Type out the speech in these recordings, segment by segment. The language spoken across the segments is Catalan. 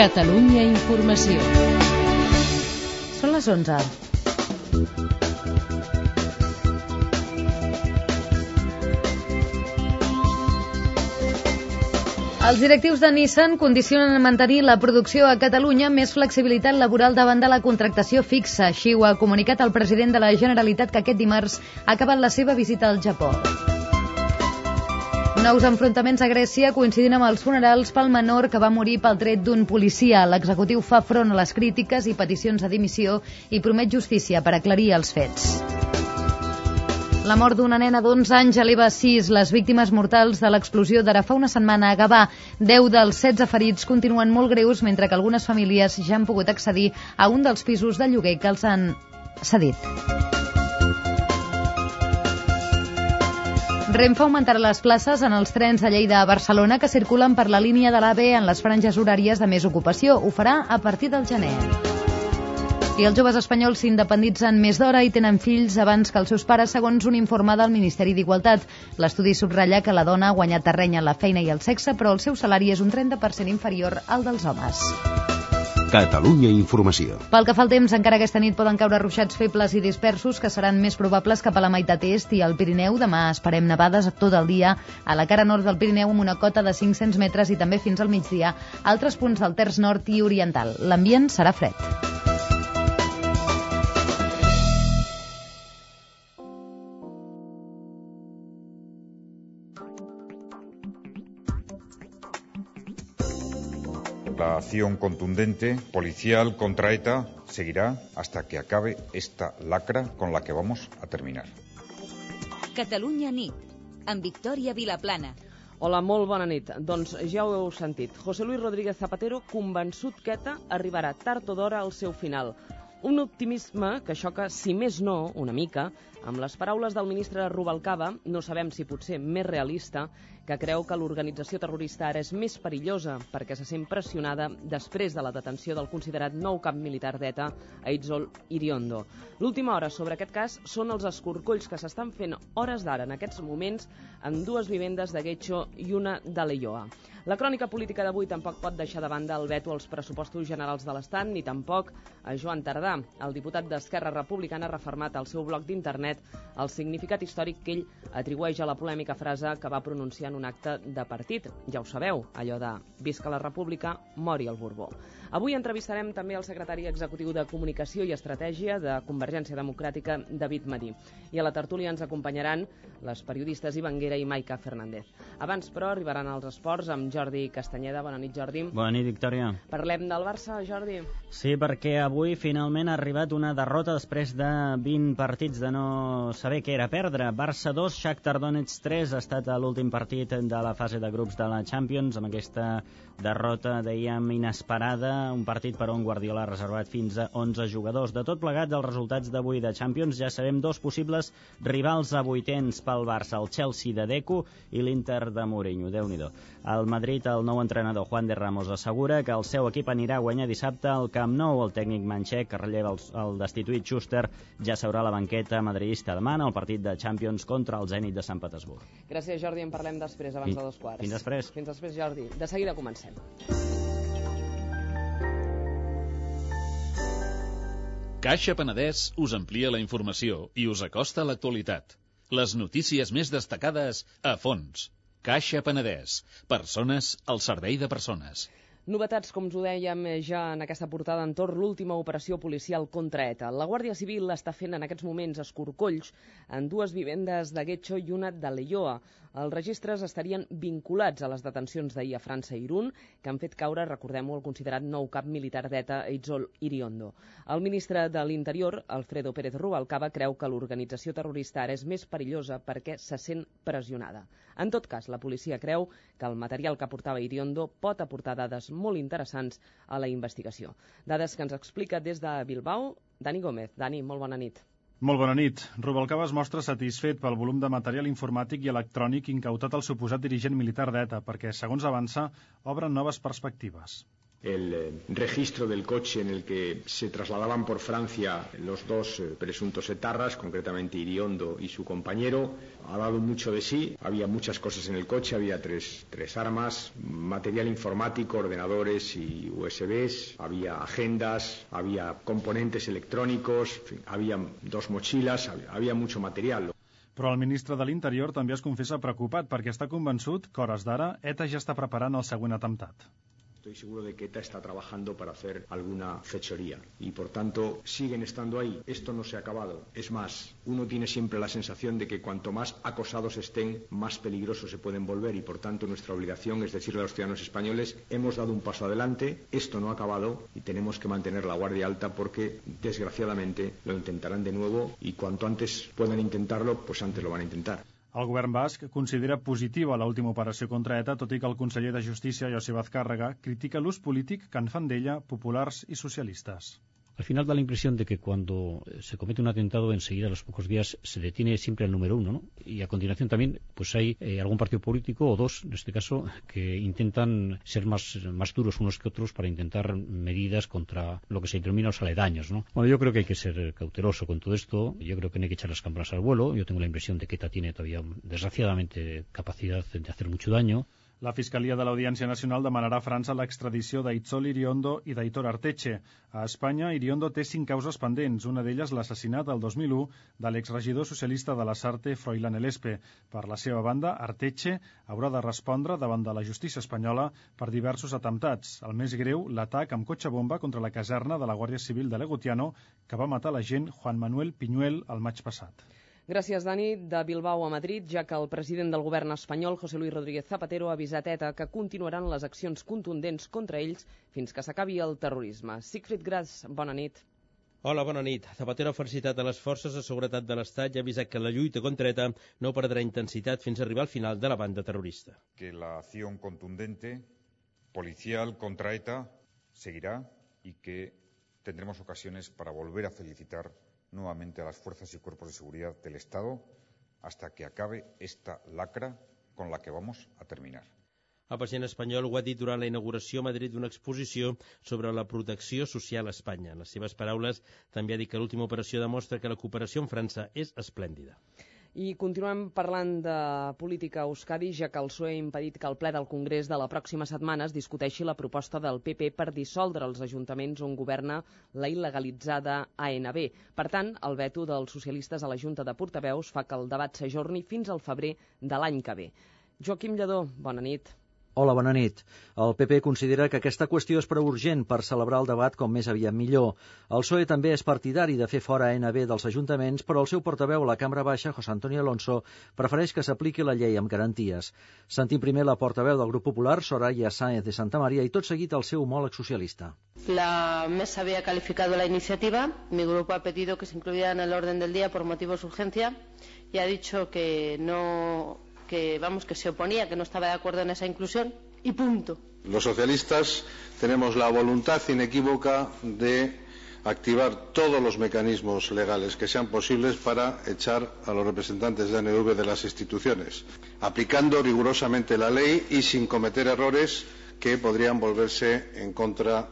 Catalunya Informació. Són les 11. Els directius de Nissan condicionen mantenir la producció a Catalunya més flexibilitat laboral davant de la contractació fixa. Així ho ha comunicat el president de la Generalitat que aquest dimarts ha acabat la seva visita al Japó. Nous enfrontaments a Grècia coincidint amb els funerals pel menor que va morir pel tret d'un policia. L'executiu fa front a les crítiques i peticions de dimissió i promet justícia per aclarir els fets. La mort d'una nena d'11 anys eleva a 6 les víctimes mortals de l'explosió d'ara fa una setmana a Gavà. 10 dels 16 ferits continuen molt greus, mentre que algunes famílies ja han pogut accedir a un dels pisos de lloguer que els han cedit. Renfe augmentarà les places en els trens de Lleida a Barcelona que circulen per la línia de l'AVE en les franges horàries de més ocupació. Ho farà a partir del gener. I els joves espanyols s'independitzen més d'hora i tenen fills abans que els seus pares, segons un informe del Ministeri d'Igualtat. L'estudi subratlla que la dona ha guanyat terreny en la feina i el sexe, però el seu salari és un 30% inferior al dels homes. Catalunya Informació. Pel que fa al temps, encara aquesta nit poden caure ruixats febles i dispersos que seran més probables cap a la meitat est i al Pirineu. Demà esperem nevades tot el dia a la cara nord del Pirineu amb una cota de 500 metres i també fins al migdia altres punts del terç nord i oriental. L'ambient serà fred. La acción contundente policial contra ETA seguirá hasta que acabe esta lacra con la que vamos a terminar. Catalunya nit, amb Victòria Vilaplana. Hola, molt bona nit. Doncs ja ho heu sentit. José Luis Rodríguez Zapatero convençut que ETA arribarà tard o d'hora al seu final. Un optimisme que xoca, si més no, una mica, amb les paraules del ministre Rubalcaba, no sabem si potser més realista, que creu que l'organització terrorista ara és més perillosa perquè se sent pressionada després de la detenció del considerat nou cap militar d'ETA, Aitzol Iriondo. L'última hora sobre aquest cas són els escorcolls que s'estan fent hores d'ara en aquests moments en dues vivendes de Getxo i una de Leioa. La crònica política d'avui tampoc pot deixar de banda el veto als pressupostos generals de l'Estat ni tampoc a Joan Tardà. El diputat d'Esquerra Republicana ha reformat al seu bloc d'internet el significat històric que ell atribueix a la polèmica frase que va pronunciar en un acte de partit. Ja ho sabeu, allò de Visca la República, mori el Borbó. Avui entrevistarem també el secretari executiu de Comunicació i Estratègia de Convergència Democràtica, David Madí. I a la tertúlia ens acompanyaran les periodistes Ivanguera i Maica Fernández. Abans, però, arribaran als esports amb Jordi Castanyeda. Bona nit, Jordi. Bona nit, Victòria. Parlem del Barça, Jordi. Sí, perquè avui finalment ha arribat una derrota després de 20 partits de no saber què era perdre. Barça 2, Shakhtar Donetsk 3 ha estat l'últim partit de la fase de grups de la Champions amb aquesta derrota, dèiem, inesperada, un partit per on Guardiola ha reservat fins a 11 jugadors. De tot plegat dels resultats d'avui de Champions ja sabem dos possibles rivals a vuitens pel Barça, el Chelsea de Deco i l'Inter de Mourinho, déu nhi Al Madrid, el nou entrenador Juan de Ramos assegura que el seu equip anirà a guanyar dissabte al Camp Nou. El tècnic manxec, que relleva el, el destituït Schuster, ja s'haurà a la banqueta madridista demà en el partit de Champions contra el Zenit de Sant Petersburg. Gràcies, Jordi. En parlem després, abans de dos quarts. Fins després. Fins després, Jordi. De seguida comencem. Caixa Penedès us amplia la informació i us acosta a l'actualitat. Les notícies més destacades a fons. Caixa Penedès. Persones al servei de persones. Novetats, com us ho dèiem ja en aquesta portada entorn l'última operació policial contra ETA. La Guàrdia Civil està fent en aquests moments escorcolls en dues vivendes de Getxo i una de Leioa. Els registres estarien vinculats a les detencions d'ahir a França i Irún, que han fet caure, recordem-ho, el considerat nou cap militar d'ETA, Eitzol Iriondo. El ministre de l'Interior, Alfredo Pérez Rubalcaba, creu que l'organització terrorista ara és més perillosa perquè se sent pressionada. En tot cas, la policia creu que el material que portava Iriondo pot aportar dades molt interessants a la investigació. Dades que ens explica des de Bilbao Dani Gómez. Dani, molt bona nit. Molt bona nit. Rubalcaba es mostra satisfet pel volum de material informàtic i electrònic incautat al suposat dirigent militar d'ETA perquè, segons avança, obren noves perspectives. El eh, registro del coche en el que se trasladaban por Francia los dos eh, presuntos etarras, concretamente Iriondo y su compañero. Ha dado mucho de sí, había muchas cosas en el coche, había tres, tres armas, material informático, ordenadores y USBs, había agendas, había componentes electrónicos, en había dos mochilas, había, había mucho material. Però el ministre de l'Interior també es confessa preocupat perquè està convençut que, hores d'ara, ETA ja està preparant el següent atemptat. Estoy seguro de que ETA está trabajando para hacer alguna fechoría y por tanto siguen estando ahí. Esto no se ha acabado. Es más, uno tiene siempre la sensación de que cuanto más acosados estén, más peligrosos se pueden volver y por tanto nuestra obligación es decirle a los ciudadanos españoles hemos dado un paso adelante, esto no ha acabado y tenemos que mantener la guardia alta porque desgraciadamente lo intentarán de nuevo y cuanto antes puedan intentarlo, pues antes lo van a intentar. El govern basc considera positiva l'última operació contra ETA, tot i que el conseller de Justícia, Josep Azcárraga, critica l'ús polític que en fan d'ella populars i socialistes. Al final da la impresión de que cuando se comete un atentado, enseguida a los pocos días se detiene siempre el número uno, ¿no? Y a continuación también, pues hay eh, algún partido político, o dos en este caso, que intentan ser más, más duros unos que otros para intentar medidas contra lo que se denomina los aledaños, ¿no? Bueno, yo creo que hay que ser cauteloso con todo esto. Yo creo que no hay que echar las campanas al vuelo. Yo tengo la impresión de que ETA tiene todavía, desgraciadamente, capacidad de hacer mucho daño. La Fiscalia de l'Audiència Nacional demanarà a França l'extradició d'Aitzol Iriondo i d'Aitor Arteche. A Espanya, Iriondo té cinc causes pendents, una d'elles l'assassinat el 2001 de l'exregidor socialista de la Sarte, Froilán Elespe. Per la seva banda, Arteche haurà de respondre davant de la justícia espanyola per diversos atemptats. El més greu, l'atac amb cotxe bomba contra la caserna de la Guàrdia Civil de Legutiano, que va matar l'agent Juan Manuel Piñuel el maig passat. Gràcies, Dani. De Bilbao a Madrid, ja que el president del govern espanyol, José Luis Rodríguez Zapatero, ha avisat ETA que continuaran les accions contundents contra ells fins que s'acabi el terrorisme. Siegfried Gras, bona nit. Hola, bona nit. Zapatero ha felicitat a les forces de seguretat de l'Estat i ha avisat que la lluita contra ETA no perdrà intensitat fins a arribar al final de la banda terrorista. Que la acción contundente policial contra ETA seguirá y que tendremos ocasiones para volver a felicitar nuevamente a las fuerzas y cuerpos de seguridad del Estado hasta que acabe esta lacra con la que vamos a terminar. El president espanyol ho ha dit durant la inauguració a Madrid d'una exposició sobre la protecció social a Espanya. En les seves paraules, també ha dit que l'última operació demostra que la cooperació amb França és esplèndida. I continuem parlant de política a Euskadi, ja que el PSOE ha impedit que el ple del Congrés de la pròxima setmana es discuteixi la proposta del PP per dissoldre els ajuntaments on governa la il·legalitzada ANB. Per tant, el veto dels socialistes a la Junta de Portaveus fa que el debat s'ajorni fins al febrer de l'any que ve. Joaquim Lledó, bona nit. Hola, bona nit. El PP considera que aquesta qüestió és prou urgent per celebrar el debat com més aviat millor. El PSOE també és partidari de fer fora ANB dels ajuntaments, però el seu portaveu a la Cambra Baixa, José Antonio Alonso, prefereix que s'apliqui la llei amb garanties. Sentim primer la portaveu del grup popular, Soraya Sáenz de Santa María, i tot seguit el seu homòleg socialista. La mesa había calificado la iniciativa, mi grupo ha pedido que se incluyera en el orden del día por motivos de urgencia y ha dicho que no que vamos que se oponía, que no estaba de acuerdo en esa inclusión y punto. Los socialistas tenemos la voluntad inequívoca de activar todos los mecanismos legales que sean posibles para echar a los representantes de ANV de las instituciones, aplicando rigurosamente la ley y sin cometer errores que podrían volverse en contra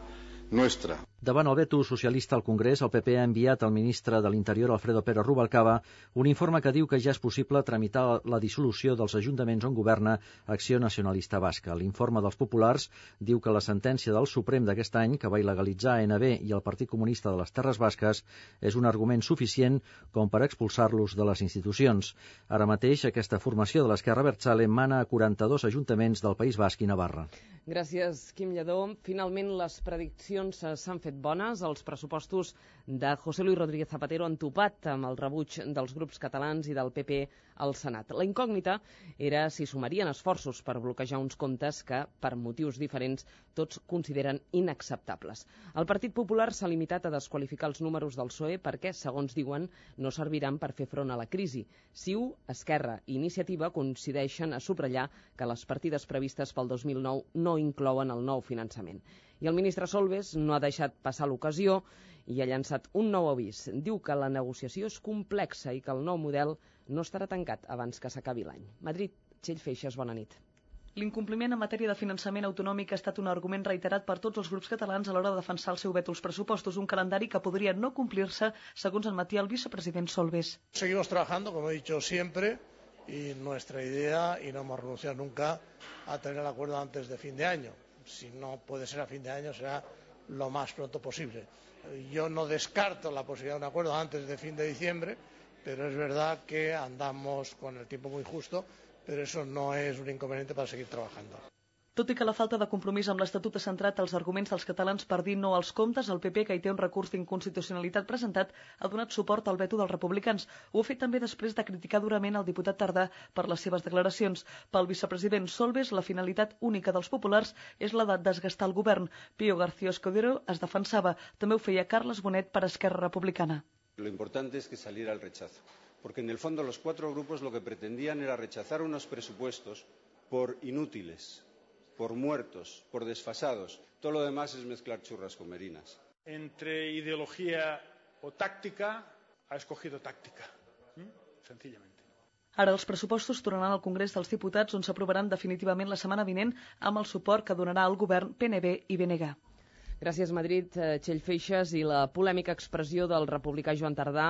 nuestra. Davant el veto socialista al Congrés, el PP ha enviat al ministre de l'Interior, Alfredo Pérez Rubalcaba, un informe que diu que ja és possible tramitar la dissolució dels ajuntaments on governa Acció Nacionalista Basca. L'informe dels populars diu que la sentència del Suprem d'aquest any, que va il·legalitzar ANB i el Partit Comunista de les Terres Basques, és un argument suficient com per expulsar-los de les institucions. Ara mateix, aquesta formació de l'Esquerra Bertzale mana a 42 ajuntaments del País Basc i Navarra. Gràcies, Quim Lledó. Finalment, les prediccions s'han fet bones. Els pressupostos de José Luis Rodríguez Zapatero han topat amb el rebuig dels grups catalans i del PP al Senat. La incògnita era si sumarien esforços per bloquejar uns comptes que, per motius diferents, tots consideren inacceptables. El Partit Popular s'ha limitat a desqualificar els números del PSOE perquè, segons diuen, no serviran per fer front a la crisi. Ciu, Esquerra i Iniciativa coincideixen a subratllar que les partides previstes pel 2009 no inclouen el nou finançament. I el ministre Solves no ha deixat passar l'ocasió i ha llançat un nou avís. Diu que la negociació és complexa i que el nou model no estarà tancat abans que s'acabi l'any. Madrid, Txell Feixes, bona nit. L'incompliment en matèria de finançament autonòmic ha estat un argument reiterat per tots els grups catalans a l'hora de defensar el seu veto als pressupostos, un calendari que podria no complir-se, segons admetia el vicepresident Solbes. Seguimos trabajando, como he dicho siempre, y nuestra idea, y no hemos renunciado nunca, a tener el acuerdo antes de fin de año. Si no puede ser a fin de año, será lo más pronto posible. Yo no descarto la posibilidad de un acuerdo antes de fin de diciembre, pero es verdad que andamos con el tiempo muy justo, pero eso no es un inconveniente para seguir trabajando. Tot i que la falta de compromís amb l'Estatut ha centrat els arguments dels catalans per dir no als comptes, el PP, que hi té un recurs d'inconstitucionalitat presentat, ha donat suport al veto dels republicans. Ho ha fet també després de criticar durament el diputat Tardà per les seves declaracions. Pel vicepresident Solbes, la finalitat única dels populars és la de desgastar el govern. Pío García Escudero es defensava. També ho feia Carles Bonet per Esquerra Republicana. Lo importante es que saliera el rechazo, porque en el fondo los cuatro grupos lo que pretendían era rechazar unos presupuestos por inútiles, por muertos, por desfasados. Todo lo demás es mezclar churras con merinas. Entre ideología o táctica, ha escogido táctica, ¿Mm? sencillamente. Ara els pressupostos tornaran al Congrés dels Diputats on s'aprovaran definitivament la setmana vinent amb el suport que donarà el govern PNB i BNG. Gràcies, Madrid, eh, Txell Feixes i la polèmica expressió del republicà Joan Tardà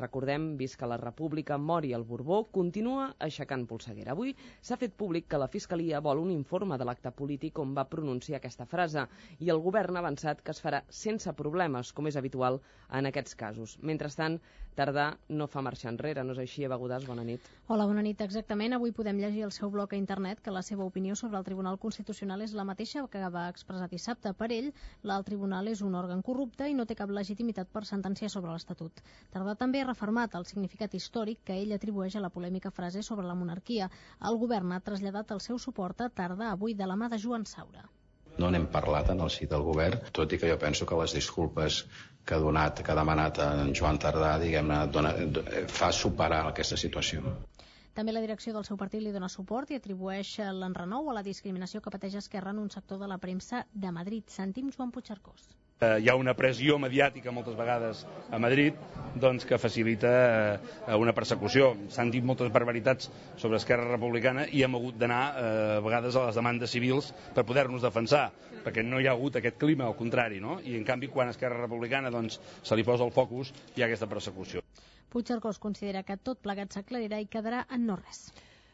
Recordem, visca la República, mori el Borbó, continua aixecant polseguera. Avui s'ha fet públic que la Fiscalia vol un informe de l'acte polític on va pronunciar aquesta frase i el govern ha avançat que es farà sense problemes, com és habitual en aquests casos. Mentrestant, Tardà no fa marxar enrere, no és així, Eva Godàs? Bona nit. Hola, bona nit. Exactament. Avui podem llegir al seu blog a internet que la seva opinió sobre el Tribunal Constitucional és la mateixa que va expressar dissabte. Per ell, l'alt tribunal és un òrgan corrupte i no té cap legitimitat per sentenciar sobre l'Estatut. Tardà també ha refermat el significat històric que ell atribueix a la polèmica frase sobre la monarquia. El govern ha traslladat el seu suport a Tardà avui de la mà de Joan Saura. No n'hem parlat en el si del govern, tot i que jo penso que les disculpes que ha donat, que ha demanat en Joan Tardà, diguem-ne, fa superar aquesta situació. També la direcció del seu partit li dona suport i atribueix l'enrenou a la discriminació que pateix Esquerra en un sector de la premsa de Madrid. Sentim Joan Puigcercós. Eh, hi ha una pressió mediàtica moltes vegades a Madrid doncs, que facilita eh, una persecució. S'han dit moltes barbaritats sobre Esquerra Republicana i hem hagut d'anar eh, a vegades a les demandes civils per poder-nos defensar, perquè no hi ha hagut aquest clima, al contrari, no? i en canvi quan Esquerra Republicana doncs, se li posa el focus hi ha aquesta persecució. Puigcercós considera que tot plegat s'aclarirà i quedarà en no res.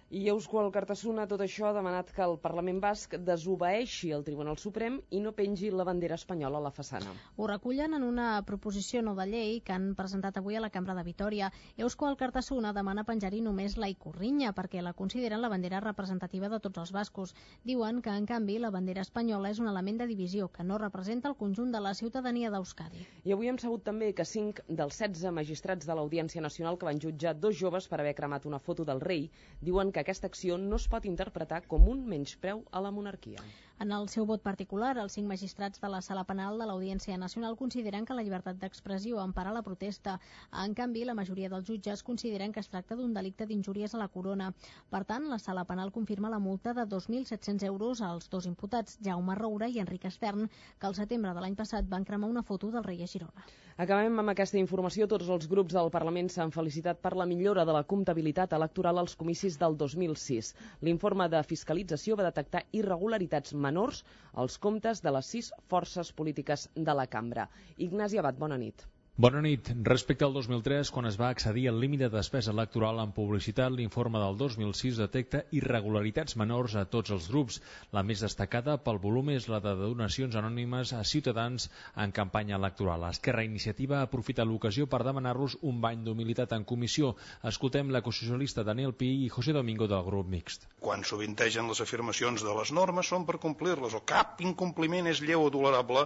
I Euskal Cartassuna, tot això, ha demanat que el Parlament Basc desobeeixi el Tribunal Suprem i no pengi la bandera espanyola a la façana. Ho recullen en una proposició no de llei que han presentat avui a la Cambra de Vitoria. Euskal Cartassuna demana penjar-hi només la icorrinya perquè la consideren la bandera representativa de tots els bascos. Diuen que, en canvi, la bandera espanyola és un element de divisió que no representa el conjunt de la ciutadania d'Euskadi. I avui hem sabut també que 5 dels 16 magistrats de l'Audiència Nacional que van jutjar dos joves per haver cremat una foto del rei diuen que aquesta acció no es pot interpretar com un menyspreu a la monarquia. En el seu vot particular, els cinc magistrats de la Sala Penal de l'Audiència Nacional consideren que la llibertat d'expressió empara la protesta. En canvi, la majoria dels jutges consideren que es tracta d'un delicte d'injúries a la corona. Per tant, la Sala Penal confirma la multa de 2.700 euros als dos imputats, Jaume Roura i Enric Estern, que al setembre de l'any passat van cremar una foto del rei a Girona. Acabem amb aquesta informació. Tots els grups del Parlament s'han felicitat per la millora de la comptabilitat electoral als comicis del 2006. L'informe de fiscalització va detectar irregularitats menors als comptes de les sis forces polítiques de la cambra. Ignasi Abad, bona nit. Bona nit. Respecte al 2003, quan es va accedir al límit de despesa electoral en publicitat, l'informe del 2006 detecta irregularitats menors a tots els grups. La més destacada pel volum és la de donacions anònimes a ciutadans en campanya electoral. Esquerra Iniciativa aprofita l'ocasió per demanar-los un bany d'humilitat en comissió. Escoltem l'ecosocialista Daniel Pi i José Domingo del grup mixt. Quan sovintegen les afirmacions de les normes són per complir-les o cap incompliment és lleu o tolerable,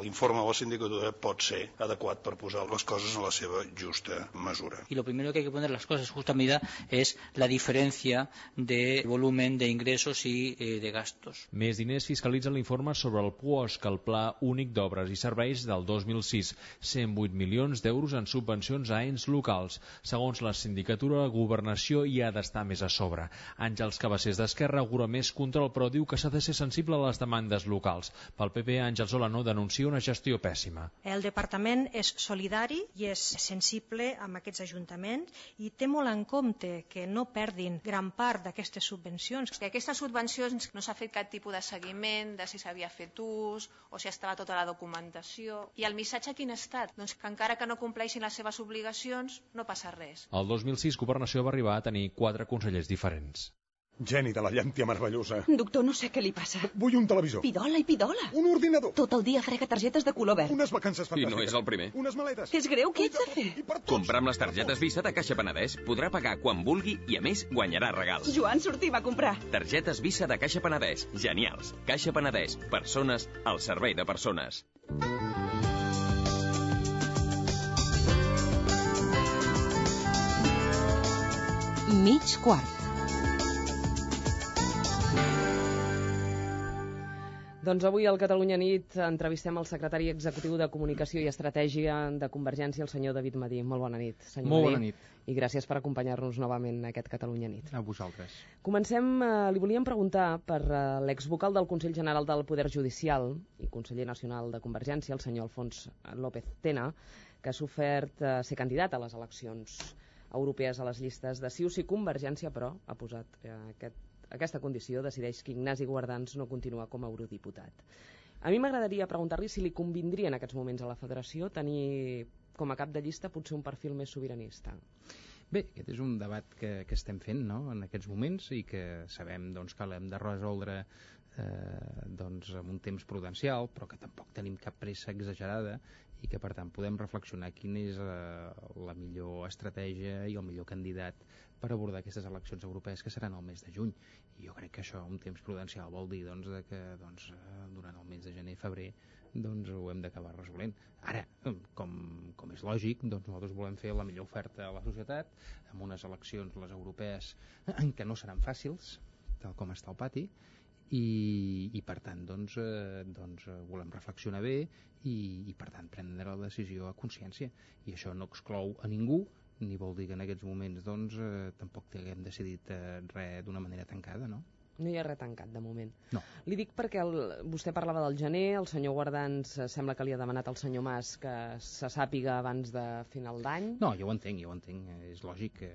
l'informe de la sindicatura pot ser adequat per posar les coses en la seva justa mesura. Y lo primero que hay que poner las cosas en justa medida es la diferencia de volumen de ingresos y eh, de gastos. Més diners fiscalitza l'informe sobre el PUOSC, el Pla Únic d'Obres i Serveis del 2006. 108 milions d'euros en subvencions a ens locals. Segons la sindicatura, la governació hi ha d'estar més a sobre. Àngels Cabassers d'Esquerra augura més control, però diu que s'ha de ser sensible a les demandes locals. Pel PP, Àngels Olano denuncia una gestió pèssima. El departament és solidari i és sensible amb aquests ajuntaments i té molt en compte que no perdin gran part d'aquestes subvencions. Que aquestes subvencions no s'ha fet cap tipus de seguiment de si s'havia fet ús o si estava tota la documentació. I el missatge quin ha estat? Doncs que encara que no compleixin les seves obligacions no passa res. El 2006 Governació va arribar a tenir quatre consellers diferents. Geni de la llàntia meravellosa. Doctor, no sé què li passa. Vull un televisor. Pidola i pidola. Un ordinador. Tot el dia frega targetes de color verd. Unes vacances I fantàstiques. no és el primer. Unes maletes. És greu, què ets de fer? Comprar amb les targetes Visa de Caixa Penedès podrà pagar quan vulgui i, a més, guanyarà regals. Joan, sortim a comprar. Targetes Visa de Caixa Penedès. Genials. Caixa Penedès. Persones al servei de persones. Mig quart. Doncs avui al Catalunya Nit entrevistem el secretari executiu de Comunicació i Estratègia de Convergència, el senyor David Madí. Molt bona nit, senyor Molt Madí. bona nit. I gràcies per acompanyar-nos novament a aquest Catalunya Nit. A vosaltres. Comencem, eh, li volíem preguntar per eh, l'exvocal del Consell General del Poder Judicial i conseller nacional de Convergència, el senyor Alfons López Tena, que ha sofert eh, ser candidat a les eleccions europees a les llistes de Cius i Convergència, però ha posat eh, aquest, aquesta condició, decideix que Ignasi Guardans no continua com a eurodiputat. A mi m'agradaria preguntar-li si li convindria en aquests moments a la federació tenir com a cap de llista potser un perfil més sobiranista. Bé, aquest és un debat que, que estem fent no? en aquests moments i que sabem doncs, que l'hem de resoldre eh, doncs, amb un temps prudencial, però que tampoc tenim cap pressa exagerada i que per tant podem reflexionar quina és eh, la millor estratègia i el millor candidat per abordar aquestes eleccions europees que seran el mes de juny. I jo crec que això, un temps prudencial, vol dir doncs, que doncs, eh, durant el mes de gener i febrer doncs ho hem d'acabar resolent. Ara, com, com és lògic, doncs nosaltres volem fer la millor oferta a la societat amb unes eleccions, les europees, que no seran fàcils, tal com està el pati, i, i per tant doncs, eh, doncs eh, volem reflexionar bé i, i per tant prendre la decisió a consciència i això no exclou a ningú ni vol dir que en aquests moments doncs, eh, tampoc haguem decidit eh, res d'una manera tancada no? No hi ha res tancat, de moment. No. Li dic perquè el, vostè parlava del gener, el senyor Guardans eh, sembla que li ha demanat al senyor Mas que se sàpiga abans de final d'any. No, jo ho entenc, jo ho entenc. És lògic que,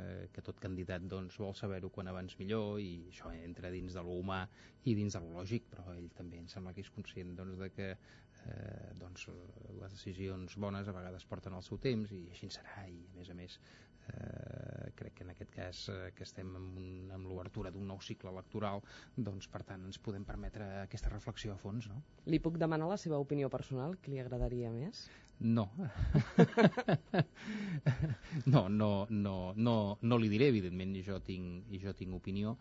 eh, que tot candidat doncs, vol saber-ho quan abans millor i això entra dins de lo humà i dins de lo lògic, però ell també em sembla que és conscient doncs, de que eh, doncs, les decisions bones a vegades porten el seu temps i així serà i a més a més eh, crec que en aquest cas eh, que estem amb, un, amb l'obertura d'un nou cicle electoral doncs per tant ens podem permetre aquesta reflexió a fons no? Li puc demanar la seva opinió personal, que li agradaria més? No. no, no, no, no, no li diré, evidentment, jo tinc, jo tinc opinió,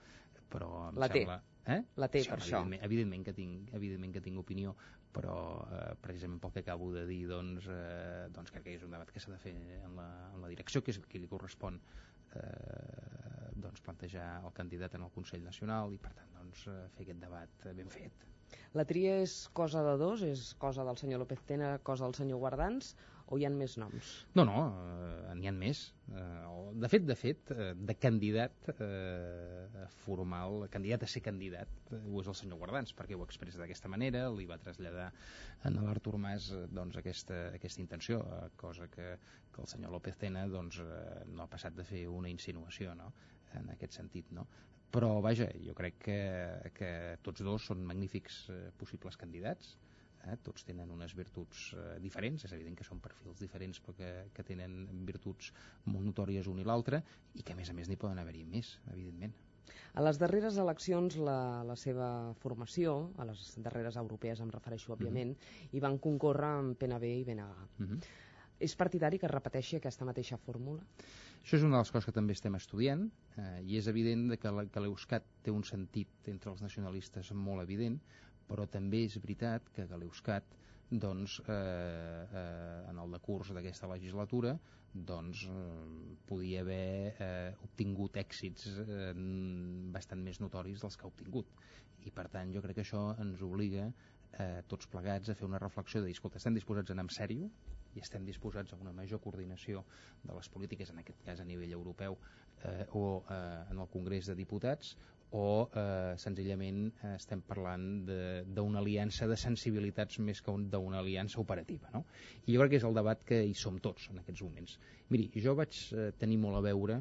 però em La té. sembla... Eh? La té, per això. Evidentment, evidentment, que tinc, evidentment que tinc opinió, però eh, precisament pel que acabo de dir, doncs, eh, doncs crec que és un debat que s'ha de fer en la, en la direcció que és qui li correspon eh, doncs plantejar el candidat en el Consell Nacional i per tant doncs, eh, fer aquest debat ben fet. La tria és cosa de dos? És cosa del senyor López Tena, cosa del senyor Guardans? O hi ha més noms? No, no, eh, n'hi ha més. Eh, de fet, de fet, eh, de candidat eh, formal, candidat a ser candidat, eh, ho és el senyor Guardans, perquè ho expressa d'aquesta manera, li va traslladar a l'Artur Mas eh, doncs, aquesta, aquesta intenció, eh, cosa que, que el senyor López Tena doncs, eh, no ha passat de fer una insinuació no? en aquest sentit. No? Però, vaja, jo crec que, que tots dos són magnífics possibles candidats, eh? tots tenen unes virtuts eh, diferents, és evident que són perfils diferents però que, que tenen virtuts molt notòries un i l'altre i que a més a més n'hi poden haver-hi més, evidentment. A les darreres eleccions, la, la seva formació, a les darreres europees em refereixo, òbviament, mm -hmm. hi van concórrer amb PNB i BNG. Mm -hmm. És partidari que es repeteixi aquesta mateixa fórmula? Això és una de les coses que també estem estudiant eh, i és evident que l'Euscat té un sentit entre els nacionalistes molt evident, però també és veritat que Galeuscat doncs, eh, eh, en el decurs d'aquesta legislatura doncs, eh, podia haver eh, obtingut èxits eh, bastant més notoris dels que ha obtingut. I per tant jo crec que això ens obliga eh, tots plegats a fer una reflexió de dir, escolta, estem disposats a anar en sèrio i estem disposats a una major coordinació de les polítiques, en aquest cas a nivell europeu eh, o eh, en el Congrés de Diputats, o eh, senzillament eh, estem parlant d'una aliança de sensibilitats més que d'una aliança operativa. No? I jo crec que és el debat que hi som tots en aquests moments. Miri, jo vaig eh, tenir molt a veure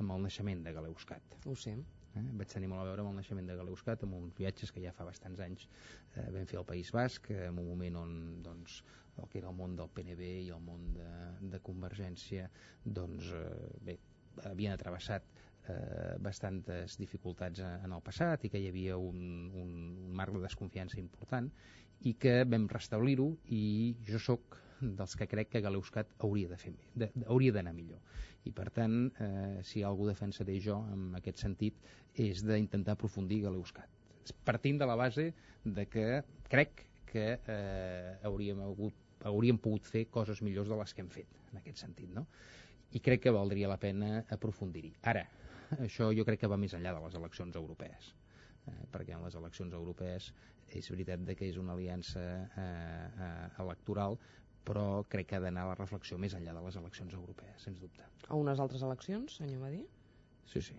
amb el naixement de Galeuscat. Ho sé. Eh? Vaig tenir molt a veure amb el naixement de Galeuscat, amb uns viatges que ja fa bastants anys eh, vam fer al País Basc, eh, en un moment on doncs, el que era el món del PNB i el món de, de Convergència doncs, eh, bé, havien travessat eh, bastantes dificultats en el passat i que hi havia un, un, un marc de desconfiança important i que vam restablir-ho i jo sóc dels que crec que Galeuscat hauria de fer de, de, hauria d'anar millor. I per tant eh, si algú defensaré jo en aquest sentit és d'intentar aprofundir Galeuscat. Partint de la base de que crec que eh, hauríem, hagut, hauríem pogut fer coses millors de les que hem fet en aquest sentit no? i crec que valdria la pena aprofundir-hi. Ara, això jo crec que va més enllà de les eleccions europees eh, perquè en les eleccions europees és veritat que és una aliança eh, eh, electoral però crec que ha d'anar la reflexió més enllà de les eleccions europees, sens dubte. A unes altres eleccions, senyor Badí? Sí, sí.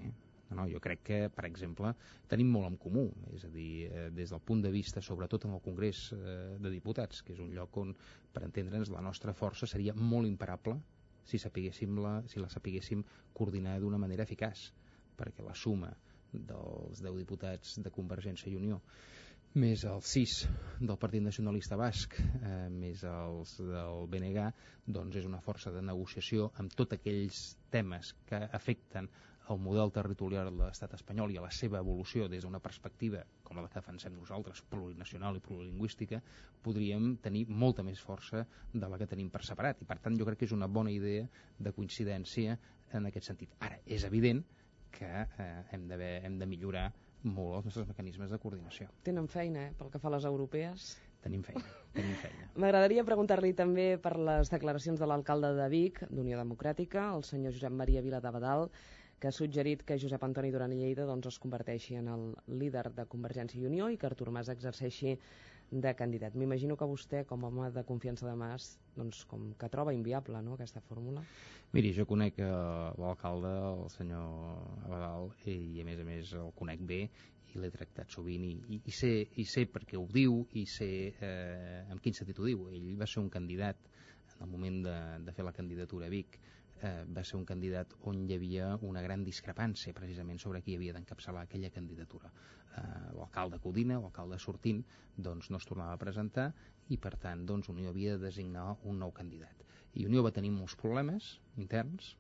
No, no, jo crec que, per exemple, tenim molt en comú, és a dir, eh, des del punt de vista, sobretot en el Congrés eh, de Diputats, que és un lloc on, per entendre'ns, la nostra força seria molt imparable si, la, si la sapiguéssim coordinar d'una manera eficaç perquè la suma dels 10 diputats de Convergència i Unió més els 6 del Partit Nacionalista Basc, eh, més els del BNG, doncs és una força de negociació amb tots aquells temes que afecten el model territorial de l'estat espanyol i a la seva evolució des d'una perspectiva com la que defensem nosaltres, plurinacional i plurilingüística, podríem tenir molta més força de la que tenim per separat. I per tant jo crec que és una bona idea de coincidència en aquest sentit. Ara, és evident que eh, hem, de, hem de millorar molt els nostres mecanismes de coordinació. Tenen feina, eh, pel que fa a les europees? Tenim feina, tenim feina. M'agradaria preguntar-li també per les declaracions de l'alcalde de Vic, d'Unió Democràtica, el senyor Josep Maria Vila de Badal, que ha suggerit que Josep Antoni Duran i Lleida doncs, es converteixi en el líder de Convergència i Unió i que Artur Mas exerceixi de candidat. M'imagino que vostè, com a home de confiança de Mas, doncs, com que troba inviable no, aquesta fórmula. Miri, jo conec eh, l'alcalde, el senyor Abadal, i a més a més el conec bé i l'he tractat sovint i, i, i, sé, i sé per què ho diu i sé eh, en quin sentit ho diu. Ell va ser un candidat en el moment de, de fer la candidatura a Vic eh, va ser un candidat on hi havia una gran discrepància precisament sobre qui havia d'encapçalar aquella candidatura. Eh, l'alcalde Codina, l'alcalde sortint, doncs no es tornava a presentar i per tant doncs, Unió havia de designar un nou candidat. I Unió va tenir molts problemes interns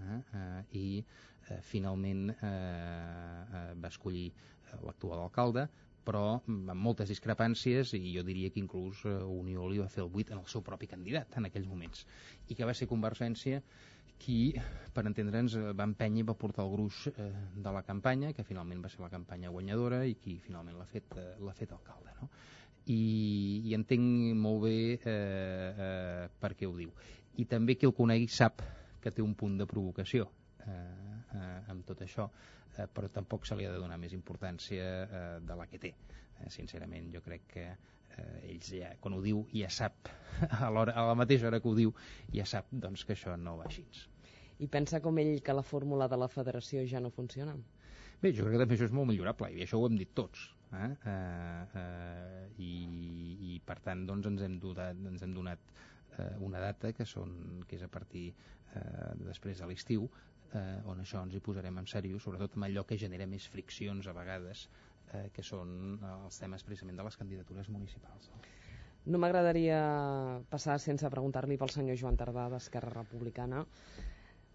eh, eh, i eh, finalment eh, eh, va escollir eh, l'actual alcalde però amb moltes discrepàncies i jo diria que inclús eh, Unió li va fer el buit en el seu propi candidat en aquells moments i que va ser Convergència qui, per entendre'ns, eh, va empènyer i va portar el gruix eh, de la campanya, que finalment va ser la campanya guanyadora i qui finalment l'ha fet, eh, l'ha fet alcalde. No? I, I entenc molt bé eh, eh, per què ho diu. I també qui el conegui sap que té un punt de provocació eh, eh, amb tot això, eh, però tampoc se li ha de donar més importància eh, de la que té. Eh, sincerament, jo crec que eh, ells ja, quan ho diu ja sap a, a la mateixa hora que ho diu ja sap doncs, que això no va així i pensa com ell que la fórmula de la federació ja no funciona? Bé, jo crec que també això és molt millorable i això ho hem dit tots eh? Eh, eh, i, i per tant doncs, ens, hem donat, ens hem donat eh, una data que, són, que és a partir eh, després de l'estiu eh, on això ens hi posarem en sèrio sobretot amb allò que genera més friccions a vegades eh, que són els temes precisament de les candidatures municipals. No m'agradaria passar sense preguntar-li pel senyor Joan Tardà d'Esquerra Republicana.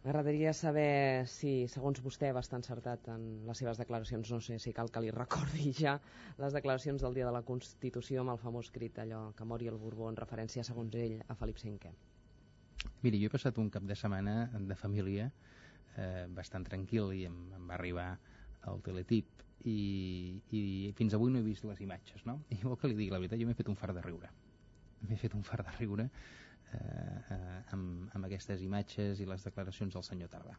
M'agradaria saber si, segons vostè, va estar encertat en les seves declaracions, no sé si cal que li recordi ja les declaracions del dia de la Constitució amb el famós crit allò que mori el Borbó en referència, segons ell, a Felip V. Miri, jo he passat un cap de setmana de família eh, bastant tranquil i em, em va arribar el teletip i, i fins avui no he vist les imatges, no? I vol que li digui la veritat, jo m'he fet un far de riure. M'he fet un far de riure eh, eh, amb, amb aquestes imatges i les declaracions del senyor Tardà.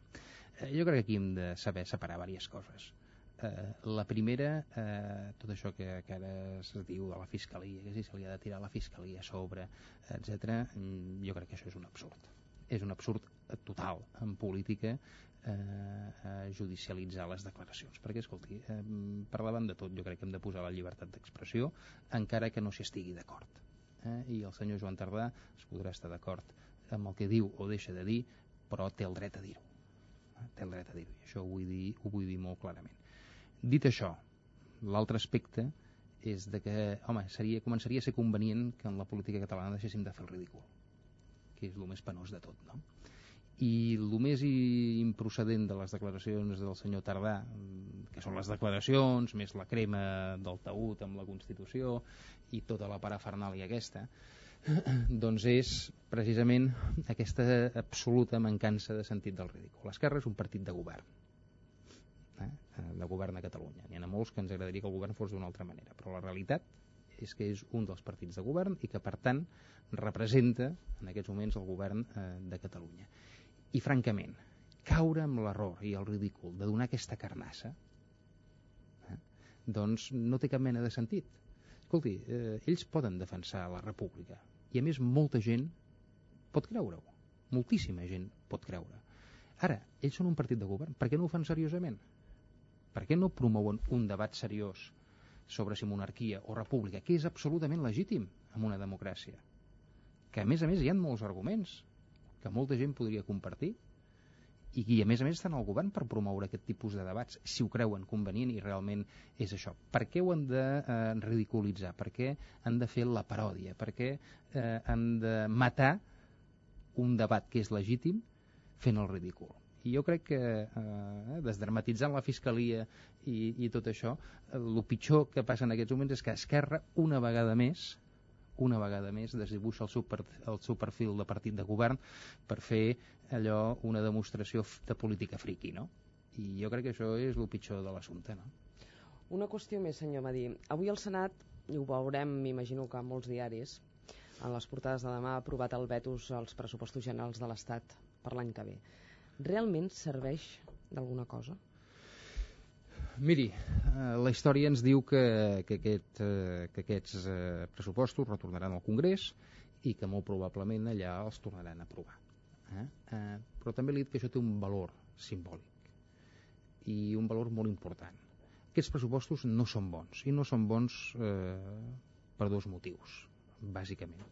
Eh, jo crec que aquí hem de saber separar diverses coses. Eh, la primera, eh, tot això que, que ara es diu de la fiscalia, que si se li ha de tirar la fiscalia a sobre, etc. jo crec que això és un absurd. És un absurd total en política eh, eh, judicialitzar les declaracions perquè, escolti, eh, per davant de tot jo crec que hem de posar la llibertat d'expressió encara que no s'hi estigui d'acord eh? i el senyor Joan Tardà es podrà estar d'acord amb el que diu o deixa de dir però té el dret a dir-ho eh? té el dret a dir-ho això ho vull dir, ho vull dir molt clarament dit això l'altre aspecte és de que, home, seria, començaria a ser convenient que en la política catalana deixéssim de fer el ridícul que és el més penós de tot, no? I el més improcedent de les declaracions del senyor Tardà, que són les declaracions, més la crema del taüt amb la Constitució i tota la parafernàlia aquesta, doncs és precisament aquesta absoluta mancança de sentit del ridícul. L'Esquerra és un partit de govern, eh? de govern a Catalunya. N'hi ha molts que ens agradaria que el govern fos d'una altra manera, però la realitat és que és un dels partits de govern i que, per tant, representa en aquests moments el govern eh, de Catalunya i francament, caure amb l'error i el ridícul de donar aquesta carnassa, eh, doncs no té cap mena de sentit. Escolti, eh, ells poden defensar la república i a més molta gent pot creure-ho. Moltíssima gent pot creure. Ara, ells són un partit de govern. Per què no ho fan seriosament? Per què no promouen un debat seriós sobre si monarquia o república, que és absolutament legítim en una democràcia? Que a més a més hi ha molts arguments que molta gent podria compartir i qui a més a més estan al govern per promoure aquest tipus de debats, si ho creuen convenient i realment és això. Per què ho han de eh, ridiculitzar? Per què han de fer la paròdia? Per què eh, han de matar un debat que és legítim fent el ridícul? I jo crec que, eh, desdramatitzant la fiscalia i, i tot això, el pitjor que passa en aquests moments és que Esquerra, una vegada més, una vegada més desdibuixa el seu, el seu perfil de partit de govern per fer allò una demostració de política friqui, no? I jo crec que això és el pitjor de l'assumpte, no? Una qüestió més, senyor Madí. Avui el Senat, i ho veurem, m'imagino que en molts diaris, en les portades de demà ha aprovat el vetus als pressupostos generals de l'Estat per l'any que ve. Realment serveix d'alguna cosa? Miri, eh, la història ens diu que, que, aquest, eh, que aquests eh, pressupostos retornaran al Congrés i que molt probablement allà els tornaran a aprovar. Eh? Eh, però també li dit que això té un valor simbòlic i un valor molt important. Aquests pressupostos no són bons i no són bons eh, per dos motius, bàsicament.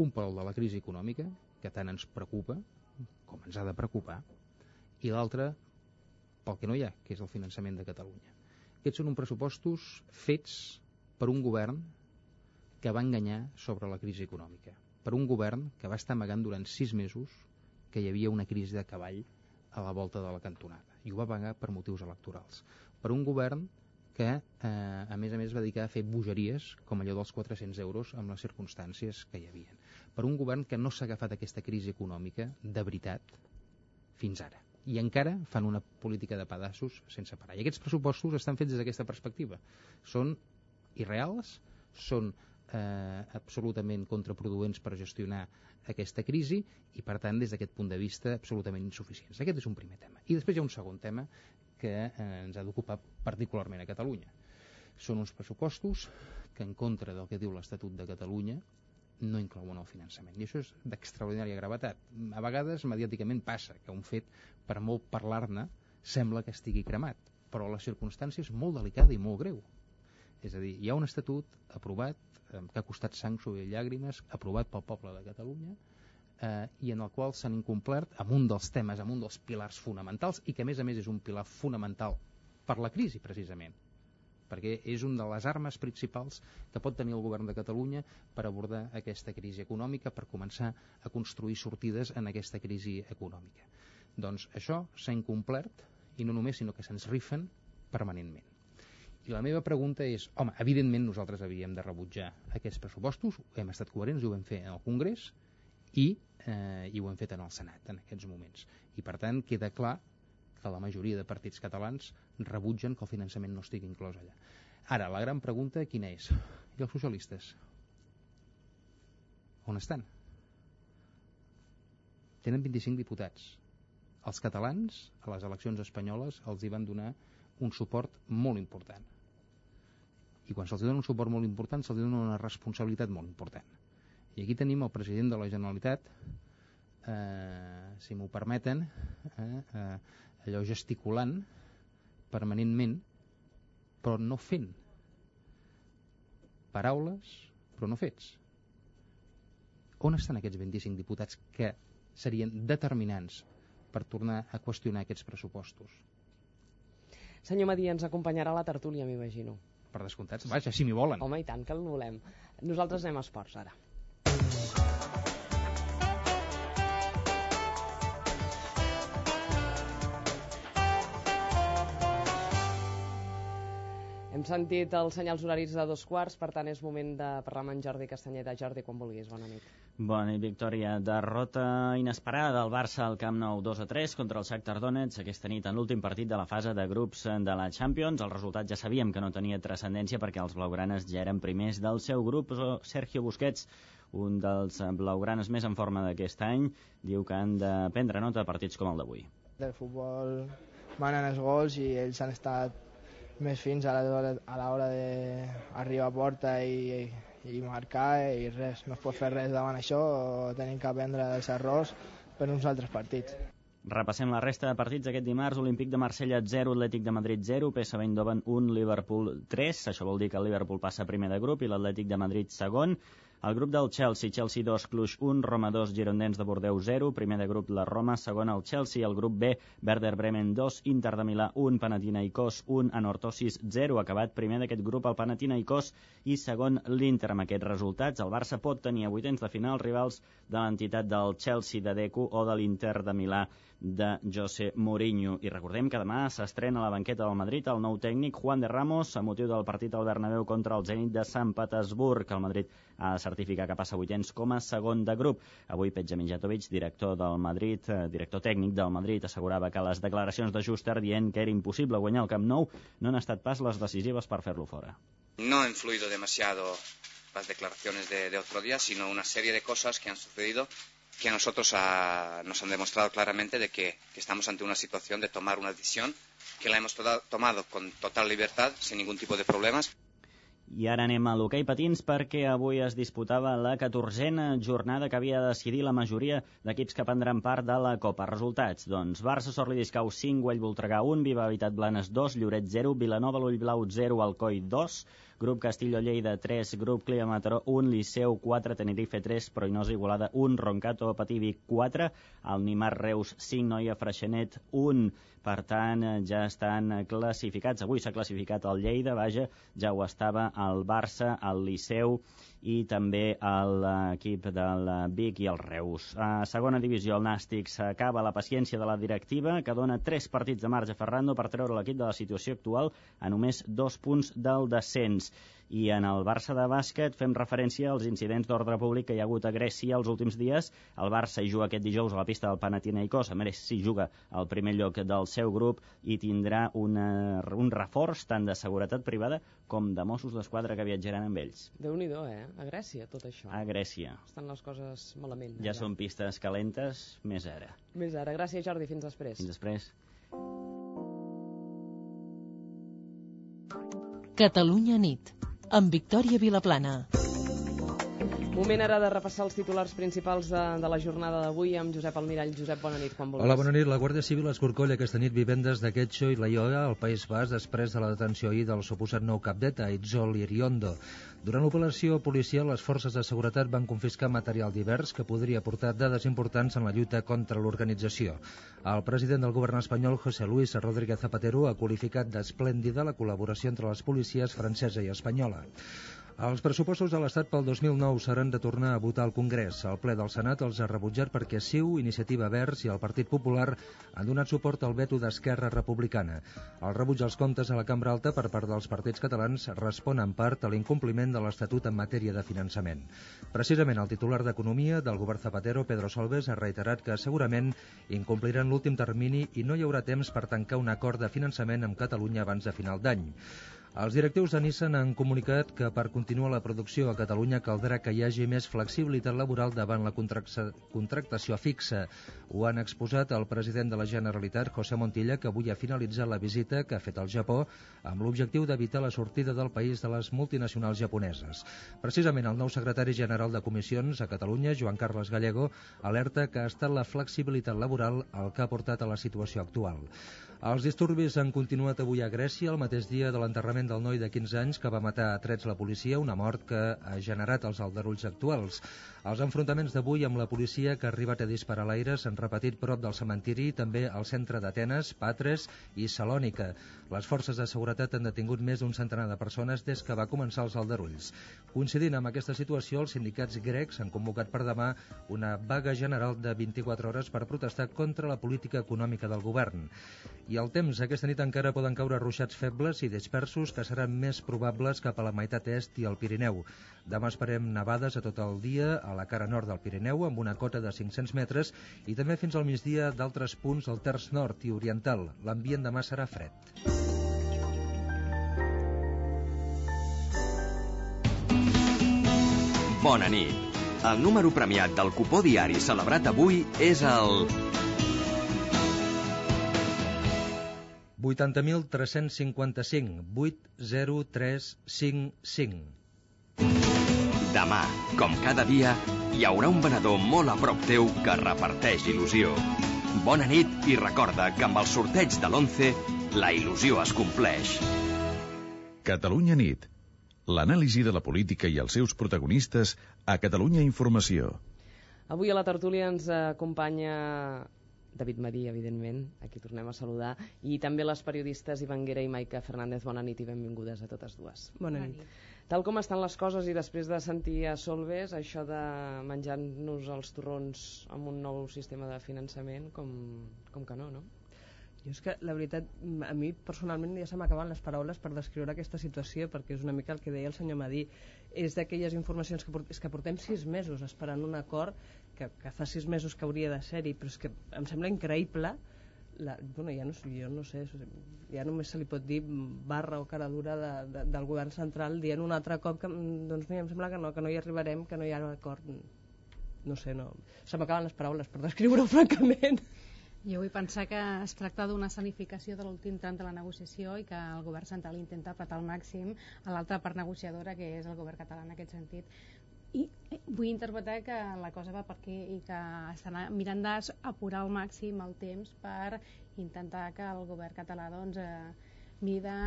Un pel de la crisi econòmica, que tant ens preocupa, com ens ha de preocupar, i l'altre pel que no hi ha, que és el finançament de Catalunya. Aquests són uns pressupostos fets per un govern que va enganyar sobre la crisi econòmica, per un govern que va estar amagant durant sis mesos que hi havia una crisi de cavall a la volta de la cantonada, i ho va pagar per motius electorals. Per un govern que, eh, a més a més, va dedicar a fer bogeries, com allò dels 400 euros, amb les circumstàncies que hi havia. Per un govern que no s'ha agafat aquesta crisi econòmica de veritat fins ara i encara fan una política de pedassos sense parar. I aquests pressupostos estan fets des d'aquesta perspectiva. Són irreals, són eh, absolutament contraproduents per gestionar aquesta crisi i, per tant, des d'aquest punt de vista, absolutament insuficients. Aquest és un primer tema. I després hi ha un segon tema que eh, ens ha d'ocupar particularment a Catalunya. Són uns pressupostos que, en contra del que diu l'Estatut de Catalunya, no inclouen el finançament. I això és d'extraordinària gravetat. A vegades, mediàticament, passa que un fet, per molt parlar-ne, sembla que estigui cremat, però la circumstància és molt delicada i molt greu. És a dir, hi ha un estatut aprovat, eh, que ha costat sang, suor i llàgrimes, aprovat pel poble de Catalunya, eh, i en el qual s'han incomplert amb un dels temes, amb un dels pilars fonamentals, i que a més a més és un pilar fonamental per la crisi, precisament, perquè és una de les armes principals que pot tenir el govern de Catalunya per abordar aquesta crisi econòmica, per començar a construir sortides en aquesta crisi econòmica. Doncs això s'ha incomplert, i no només, sinó que se'ns rifen permanentment. I la meva pregunta és, home, evidentment nosaltres havíem de rebutjar aquests pressupostos, hem estat coherents i ho vam fer en el Congrés i, eh, i ho hem fet en el Senat en aquests moments. I per tant queda clar que la majoria de partits catalans rebutgen que el finançament no estigui inclòs allà. Ara, la gran pregunta quina és? I els socialistes? On estan? Tenen 25 diputats. Els catalans, a les eleccions espanyoles, els hi van donar un suport molt important. I quan se'ls dona un suport molt important, se'ls dona una responsabilitat molt important. I aquí tenim el president de la Generalitat, eh, si m'ho permeten, eh, eh, allò gesticulant permanentment, però no fent. Paraules, però no fets. On estan aquests 25 diputats que serien determinants per tornar a qüestionar aquests pressupostos? Senyor Madí, ens acompanyarà a la tertúlia, m'imagino. Per descomptat, vaja, si m'hi volen. Home, i tant que el volem. Nosaltres anem a esports, ara. Hem sentit els senyals horaris de dos quarts, per tant és moment de parlar amb en Jordi Castanyeda. Jordi, quan vulguis, bona nit. Bona nit, Victòria. Derrota inesperada del Barça al Camp Nou 2 a 3 contra el Shakhtar Donetsk aquesta nit en l'últim partit de la fase de grups de la Champions. El resultat ja sabíem que no tenia transcendència perquè els blaugranes ja eren primers del seu grup. Sergio Busquets, un dels blaugranes més en forma d'aquest any, diu que han de prendre nota de partits com el d'avui. Del futbol manen els gols i ells han estat més fins a l'hora d'arribar a porta i, i marcar i res, no es pot fer res davant això, tenim que aprendre dels errors per uns altres partits. Repassem la resta de partits aquest dimarts. Olímpic de Marsella 0, Atlètic de Madrid 0, PSV Eindhoven 1, Liverpool 3. Això vol dir que el Liverpool passa primer de grup i l'Atlètic de Madrid segon. El grup del Chelsea, Chelsea 2, Cluj 1, Roma 2, Girondins de Bordeus 0, primer de grup la Roma, segon el Chelsea, el grup B, Werder Bremen 2, Inter de Milà 1, Panathinaikos 1, Anortosis 0, acabat primer d'aquest grup el Panathinaikos i segon l'Inter. Amb aquests resultats, el Barça pot tenir a vuitens de final rivals de l'entitat del Chelsea de Deco o de l'Inter de Milà de José Mourinho. I recordem que demà s'estrena a la banqueta del Madrid el nou tècnic Juan de Ramos a motiu del partit al Bernabéu contra el Zenit de Sant Petersburg. El Madrid de certificar que passa vuitens com a segon de grup. Avui Petja Mijatovic, director del Madrid, eh, director tècnic del Madrid, assegurava que les declaracions de Schuster dient que era impossible guanyar el Camp Nou no han estat pas les decisives per fer-lo fora. No ha influido demasiado las declaraciones de, de otro día, sino una serie de cosas que han sucedido que a nosotros ha, nos han demostrado claramente de que, que, estamos ante una situación de tomar una decisión que la hemos to tomado con total libertad, sin ningún tipo de problemas. I ara anem a l'hoquei patins perquè avui es disputava la 14a jornada que havia de decidir la majoria d'equips que prendran part de la Copa. Resultats, doncs, Barça, Sorli Discau 5, Güell Voltregà 1, Viva Habitat Blanes 2, Lloret 0, Vilanova, l'Ull Blau 0, Alcoi 2, Grup Castillo Lleida 3, Grup Clia Mataró 1, Liceu 4, Tenerife 3, Proinosa Igualada 1, Roncato Pativi 4, el Nimar Reus 5, Noia Freixenet 1. Per tant, ja estan classificats. Avui s'ha classificat el Lleida, vaja, ja ho estava el Barça, el Liceu i també l'equip del Vic i el Reus. A segona divisió, el Nàstic s'acaba la paciència de la directiva, que dona tres partits de marge a Ferrando per treure l'equip de la situació actual a només dos punts del descens. I en el Barça de bàsquet fem referència als incidents d'ordre públic que hi ha hagut a Grècia els últims dies. El Barça hi juga aquest dijous a la pista del Panathinaikos, a més s'hi juga al primer lloc del seu grup i tindrà una, un reforç tant de seguretat privada com de Mossos d'Esquadra que viatjaran amb ells. déu nhi eh? A Grècia, tot això. A Grècia. Estan les coses malament. Ja allà. són pistes calentes, més ara. Més ara. Gràcies, Jordi. Fins després. Fins després. Catalunya nit, amb Victòria Vilaplana. Moment ara de repassar els titulars principals de, de la jornada d'avui amb Josep Almirall. Josep, bona nit, quan vulguis. Hola, bona nit. La Guàrdia Civil escorcolla aquesta nit vivendes de Quetxo i la Ioga al País Bas després de la detenció ahir del suposat nou cap d'ETA, Itzol Iriondo. Durant l'operació policial, les forces de seguretat van confiscar material divers que podria portar dades importants en la lluita contra l'organització. El president del govern espanyol, José Luis Rodríguez Zapatero, ha qualificat d'esplèndida la col·laboració entre les policies francesa i espanyola. Els pressupostos de l'Estat pel 2009 seran de tornar a votar al Congrés. El ple del Senat els ha rebutjat perquè CiU, Iniciativa Verds i el Partit Popular han donat suport al veto d'Esquerra Republicana. El rebuig als comptes a la Cambra Alta per part dels partits catalans respon en part a l'incompliment de l'Estatut en matèria de finançament. Precisament el titular d'Economia del govern Zapatero, Pedro Solbes, ha reiterat que segurament incompliran l'últim termini i no hi haurà temps per tancar un acord de finançament amb Catalunya abans de final d'any. Els directius de Nissan han comunicat que per continuar la producció a Catalunya caldrà que hi hagi més flexibilitat laboral davant la contractació fixa. Ho han exposat el president de la Generalitat, José Montilla, que avui ha finalitzat la visita que ha fet al Japó amb l'objectiu d'evitar la sortida del país de les multinacionals japoneses. Precisament el nou secretari general de Comissions a Catalunya, Joan Carles Gallego, alerta que ha estat la flexibilitat laboral el que ha portat a la situació actual. Els disturbis han continuat avui a Grècia el mateix dia de l'enterrament del noi de 15 anys que va matar a trets la policia, una mort que ha generat els aldarulls actuals. Els enfrontaments d'avui amb la policia que ha arribat a disparar l'aire s'han repetit prop del cementiri també al centre d'Atenes, Patres i Salònica. Les forces de seguretat han detingut més d'un centenar de persones des que va començar els aldarulls. Coincidint amb aquesta situació, els sindicats grecs han convocat per demà una vaga general de 24 hores per protestar contra la política econòmica del govern. I el temps, aquesta nit encara poden caure ruixats febles i dispersos que seran més probables cap a la meitat est i al Pirineu. Demà esperem nevades a tot el dia a la cara nord del Pirineu amb una cota de 500 metres i també fins al migdia d'altres punts al terç nord i oriental. L'ambient demà serà fred. Bona nit. El número premiat del cupó diari celebrat avui és el 80.355 80355. Demà, com cada dia, hi haurà un venedor molt a prop teu que reparteix il·lusió. Bona nit i recorda que amb el sorteig de l'11 la il·lusió es compleix. Catalunya nit. L'anàlisi de la política i els seus protagonistes a Catalunya Informació. Avui a la tertúlia ens acompanya David Marí, evidentment, aquí tornem a saludar, i també les periodistes Ivanguera i Maica Fernández. Bona nit i benvingudes a totes dues. Bona nit. Tal com estan les coses i després de sentir a Solves això de menjar-nos els torrons amb un nou sistema de finançament, com, com que no, no? Jo és que, la veritat, a mi personalment ja se m'acaben les paraules per descriure aquesta situació, perquè és una mica el que deia el senyor Madí. És d'aquelles informacions que, port és que portem sis mesos esperant un acord que, que fa sis mesos que hauria de ser-hi, però és que em sembla increïble la, bueno, ja no, jo no sé, ja només se li pot dir barra o cara dura de, de, del govern central dient un altre cop que doncs mira, em sembla que no, que no hi arribarem, que no hi ha acord. No sé, no. Se m'acaben les paraules per descriure-ho francament. Jo vull pensar que es tracta d'una escenificació de l'últim tram de la negociació i que el govern central intenta apretar al màxim a l'altra part negociadora, que és el govern català en aquest sentit. I eh, vull interpretar que la cosa va per aquí i que estan mirant d'apurar al màxim el temps per intentar que el govern català doncs, eh, miri de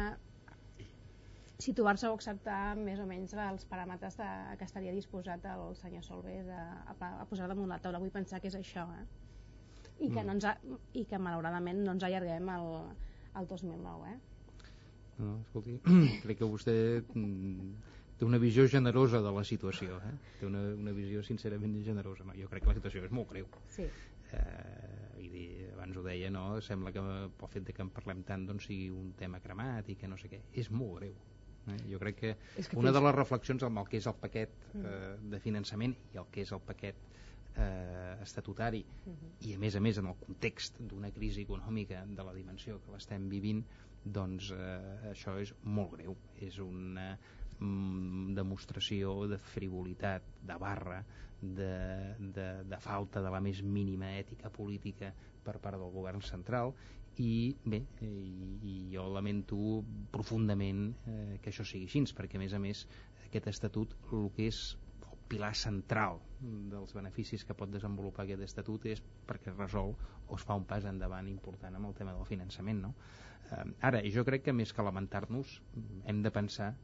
situar-se o acceptar més o menys els paràmetres de, que estaria disposat el senyor Solves a, a, a posar damunt la taula. Vull pensar que és això, eh? I que, mm. no ens ha, i que malauradament no ens allarguem al, al 2009, eh? No, escolti, crec que vostè mm, té una visió generosa de la situació eh? té una, una visió sincerament generosa no? jo crec que la situació és molt greu sí. eh, i dir, abans ho deia no? sembla que pel fet de que en parlem tant doncs sigui un tema cremat i que no sé què és molt greu eh? jo crec que, que una de les reflexions amb el que és el paquet mm. eh, de finançament i el que és el paquet eh, estatutari uh mm-hmm. -huh. i a més a més en el context d'una crisi econòmica de la dimensió que l'estem vivint doncs eh, això és molt greu és una demostració de frivolitat, de barra, de, de, de falta de la més mínima ètica política per part del govern central i bé, i, i jo lamento profundament eh, que això sigui així, perquè a més a més aquest estatut el que és el pilar central dels beneficis que pot desenvolupar aquest estatut és perquè resol o es fa un pas endavant important amb el tema del finançament no? eh, ara, jo crec que més que lamentar-nos hem de pensar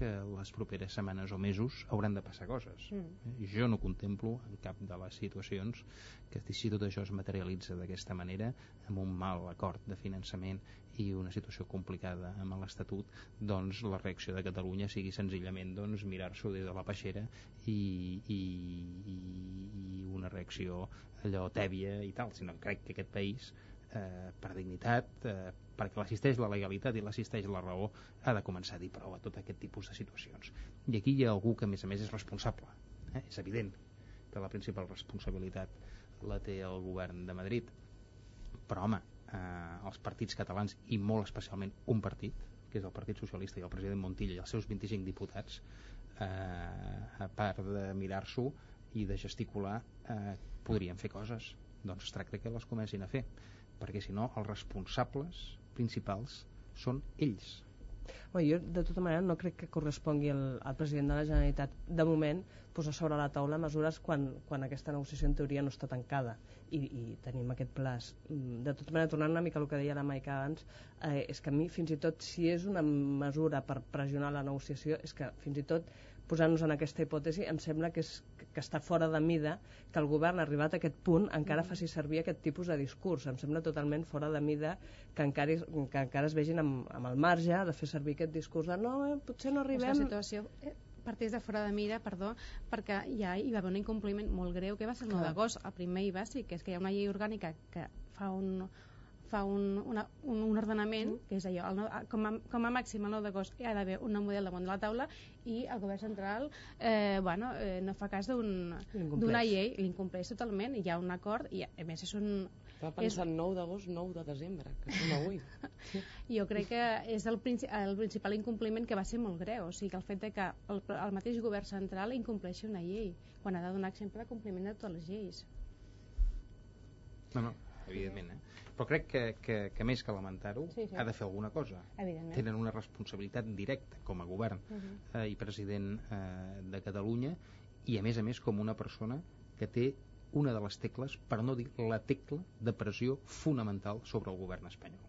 que les properes setmanes o mesos hauran de passar coses. Mm. Jo no contemplo en cap de les situacions que si tot això es materialitza d'aquesta manera, amb un mal acord de finançament i una situació complicada amb l'Estatut, doncs la reacció de Catalunya sigui senzillament doncs, mirar-s'ho des de la peixera i, i, i, una reacció allò tèbia i tal, sinó crec que aquest país eh, per dignitat, eh, perquè l'assisteix la legalitat i l'assisteix la raó, ha de començar a dir prou a tot aquest tipus de situacions. I aquí hi ha algú que, a més a més, és responsable. Eh? És evident que la principal responsabilitat la té el govern de Madrid. Però, home, eh, els partits catalans, i molt especialment un partit, que és el Partit Socialista i el president Montilla i els seus 25 diputats eh, a part de mirar-s'ho i de gesticular eh, podrien fer coses doncs es tracta que les comencin a fer perquè si no els responsables principals són ells Bueno, jo, de tota manera, no crec que correspongui al, al president de la Generalitat, de moment, posar sobre la taula mesures quan, quan aquesta negociació en teoria no està tancada i, i tenim aquest plaç. Mm, de tota manera, tornant una mica al que deia la Maica abans, eh, és que a mi, fins i tot, si és una mesura per pressionar la negociació, és que fins i tot posant-nos en aquesta hipòtesi, em sembla que, és, que està fora de mida que el govern, arribat a aquest punt, encara mm. faci servir aquest tipus de discurs. Em sembla totalment fora de mida que encara, que encara es vegin amb, amb el marge de fer servir aquest discurs de no, eh, potser no arribem... la situació eh, partís de fora de mira, perdó, perquè ja hi va haver un incompliment molt greu que va ser el 9 d'agost, el primer i bàsic, que és que hi ha una llei orgànica que fa un, fa un, una, un, un ordenament, mm. que és allò, el, com, a, com a màxim el 9 d'agost hi ha d'haver un model damunt de la taula i el govern central eh, bueno, eh, no fa cas d'una un, llei, l'incompleix totalment, hi ha un acord i a més és un... Estava pensant és... 9 d'agost, 9 de desembre, que som avui. jo crec que és el, princi el principal incompliment que va ser molt greu, o sigui que el fet de que el, el mateix govern central incompleixi una llei, quan ha de donar exemple de compliment de totes les lleis. No, no, evidentment, eh? Però crec que, que, que més que lamentar-ho sí, sí. ha de fer alguna cosa tenen una responsabilitat directa com a govern uh mhm. -huh. eh, i president eh, de Catalunya i a més a més com una persona que té una de les tecles, per no dir la tecla de pressió fonamental sobre el govern espanyol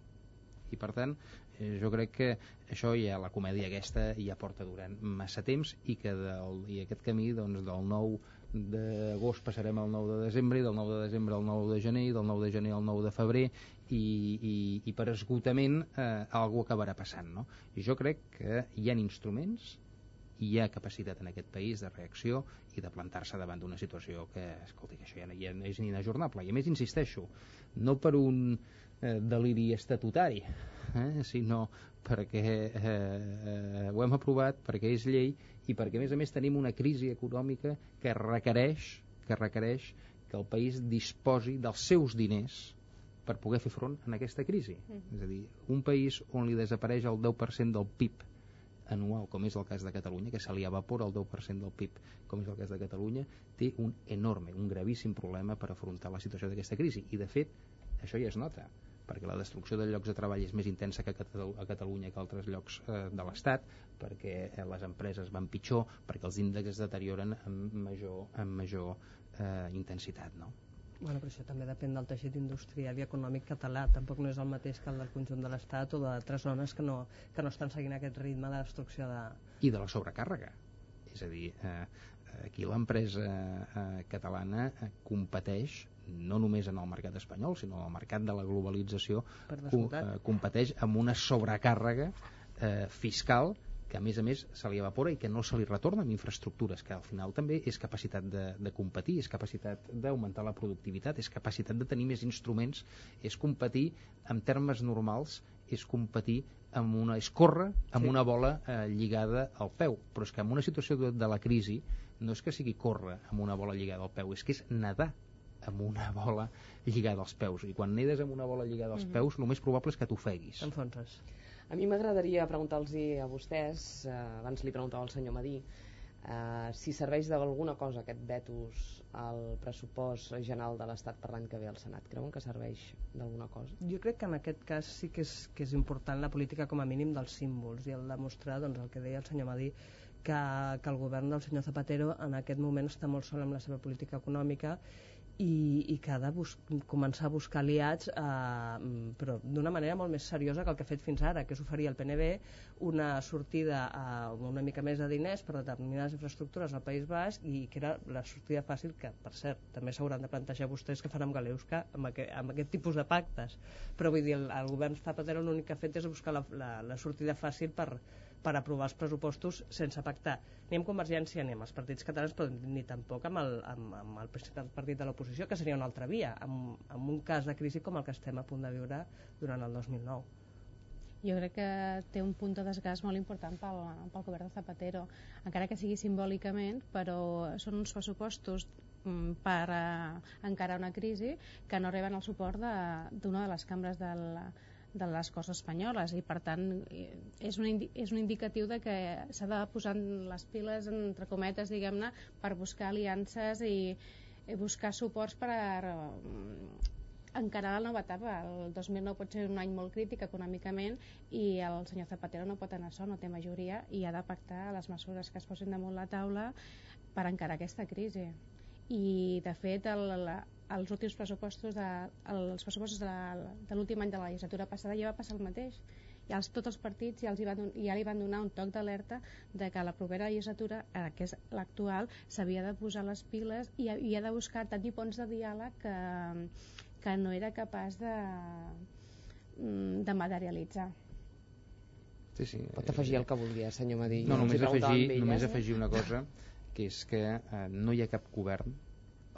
i per tant eh, jo crec que això ja la comèdia aquesta ja porta durant massa temps i que del, i aquest camí doncs, del nou d'agost passarem al 9 de desembre i del 9 de desembre al 9 de gener i del 9 de gener al 9 de febrer i, i, i per esgotament eh, algú acabarà passant no? i jo crec que hi ha instruments hi ha capacitat en aquest país de reacció i de plantar-se davant d'una situació que, escolti, que això ja, ja és inajornable i a més insisteixo, no per un eh, deliri estatutari eh, sinó perquè eh, eh, ho hem aprovat, perquè és llei i perquè a més a més tenim una crisi econòmica que requereix que requereix que el país disposi dels seus diners per poder fer front a aquesta crisi. Mm -hmm. És a dir, un país on li desapareix el 10% del PIB anual, com és el cas de Catalunya, que se li evapora el 10% del PIB, com és el cas de Catalunya, té un enorme, un gravíssim problema per afrontar la situació d'aquesta crisi. I, de fet, això ja es nota perquè la destrucció de llocs de treball és més intensa que a Catalunya que a altres llocs eh, de l'Estat, perquè eh, les empreses van pitjor, perquè els índexs es deterioren amb major, amb major eh, intensitat. No? Bueno, però això també depèn del teixit industrial i econòmic català. Tampoc no és el mateix que el del conjunt de l'Estat o d'altres zones que no, que no estan seguint aquest ritme de destrucció de... I de la sobrecàrrega. És a dir, eh, aquí l'empresa eh, catalana eh, competeix no només en el mercat espanyol, sinó en el mercat de la globalització, co eh, competeix amb una sobrecàrrega eh, fiscal que a més a més se li evapora i que no se li retorna amb infraestructures, que al final també és capacitat de, de competir, és capacitat d'augmentar la productivitat, és capacitat de tenir més instruments, és competir en termes normals, és competir amb una, és córrer amb sí. una bola eh, lligada al peu, però és que en una situació de, de la crisi no és que sigui córrer amb una bola lligada al peu, és que és nedar amb una bola lligada als peus i quan nedes amb una bola lligada als mm -hmm. peus el més probable és que t'ofeguis Enfonses. a mi m'agradaria preguntar-los a vostès eh, abans li preguntava al senyor Madí eh, si serveix d'alguna cosa aquest vetus al pressupost general de l'Estat per l'any que ve al Senat creuen que serveix d'alguna cosa? Jo crec que en aquest cas sí que és, que és important la política com a mínim dels símbols i el demostrar doncs, el que deia el senyor Madí que, que el govern del senyor Zapatero en aquest moment està molt sol amb la seva política econòmica i, i que ha de començar a buscar aliats eh, però d'una manera molt més seriosa que el que ha fet fins ara, que és oferir al PNB una sortida amb una mica més de diners per determinades infraestructures al País Basc i que era la sortida fàcil que, per cert, també s'hauran de plantejar vostès que fan amb Galeuska amb aquest, amb aquest tipus de pactes. Però vull dir, el, el govern Zapatero l'únic que ha fet és buscar la, la, la sortida fàcil per, per aprovar els pressupostos sense pactar. Ni amb Convergència ni amb els partits catalans però ni tampoc amb el, amb, amb el principal partit de l'oposició que seria una altra via amb, amb un cas de crisi com el que estem a punt de viure durant el 2009 jo crec que té un punt de desgast molt important pel, pel govern de Zapatero, encara que sigui simbòlicament, però són uns pressupostos mm, per uh, encarar una crisi que no reben el suport d'una de, de les cambres del, de les Corts espanyoles i per tant eh, és un, és un indicatiu de que s'ha de posar les piles entre cometes diguem-ne per buscar aliances i, i buscar suports per a, encarar la nova etapa. El 2009 pot ser un any molt crític econòmicament i el senyor Zapatero no pot anar sol, no té majoria i ha de pactar les mesures que es posin damunt la taula per encarar aquesta crisi. I de fet el, la, els últims pressupostos de, els pressupostos de, de l'últim any de la legislatura passada ja va passar el mateix ja els, tots els partits ja, els hi van, ja li van donar un toc d'alerta de que la propera legislatura, eh, que és l'actual, s'havia de posar les piles i, i ha de buscar tant i ponts de diàleg que, que no era capaç de, mm, de materialitzar. Sí, sí. Pot afegir el que vulgui, senyor Madí. No, només, afegir, només afegir una cosa, que és que eh, no hi ha cap govern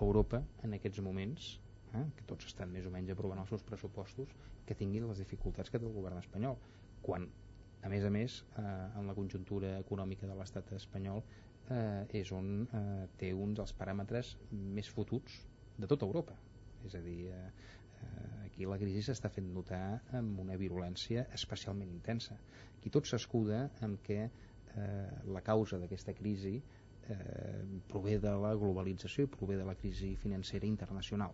a Europa en aquests moments eh, que tots estan més o menys aprovant els seus pressupostos que tinguin les dificultats que té el govern espanyol quan a més a més eh, en la conjuntura econòmica de l'estat espanyol eh, és on eh, té uns dels paràmetres més fotuts de tota Europa. És a dir eh, eh aquí la crisi s'està fent notar amb una virulència especialment intensa. Aquí tot s'escuda amb que eh, la causa d'aquesta crisi eh, prové de la globalització i prové de la crisi financera internacional,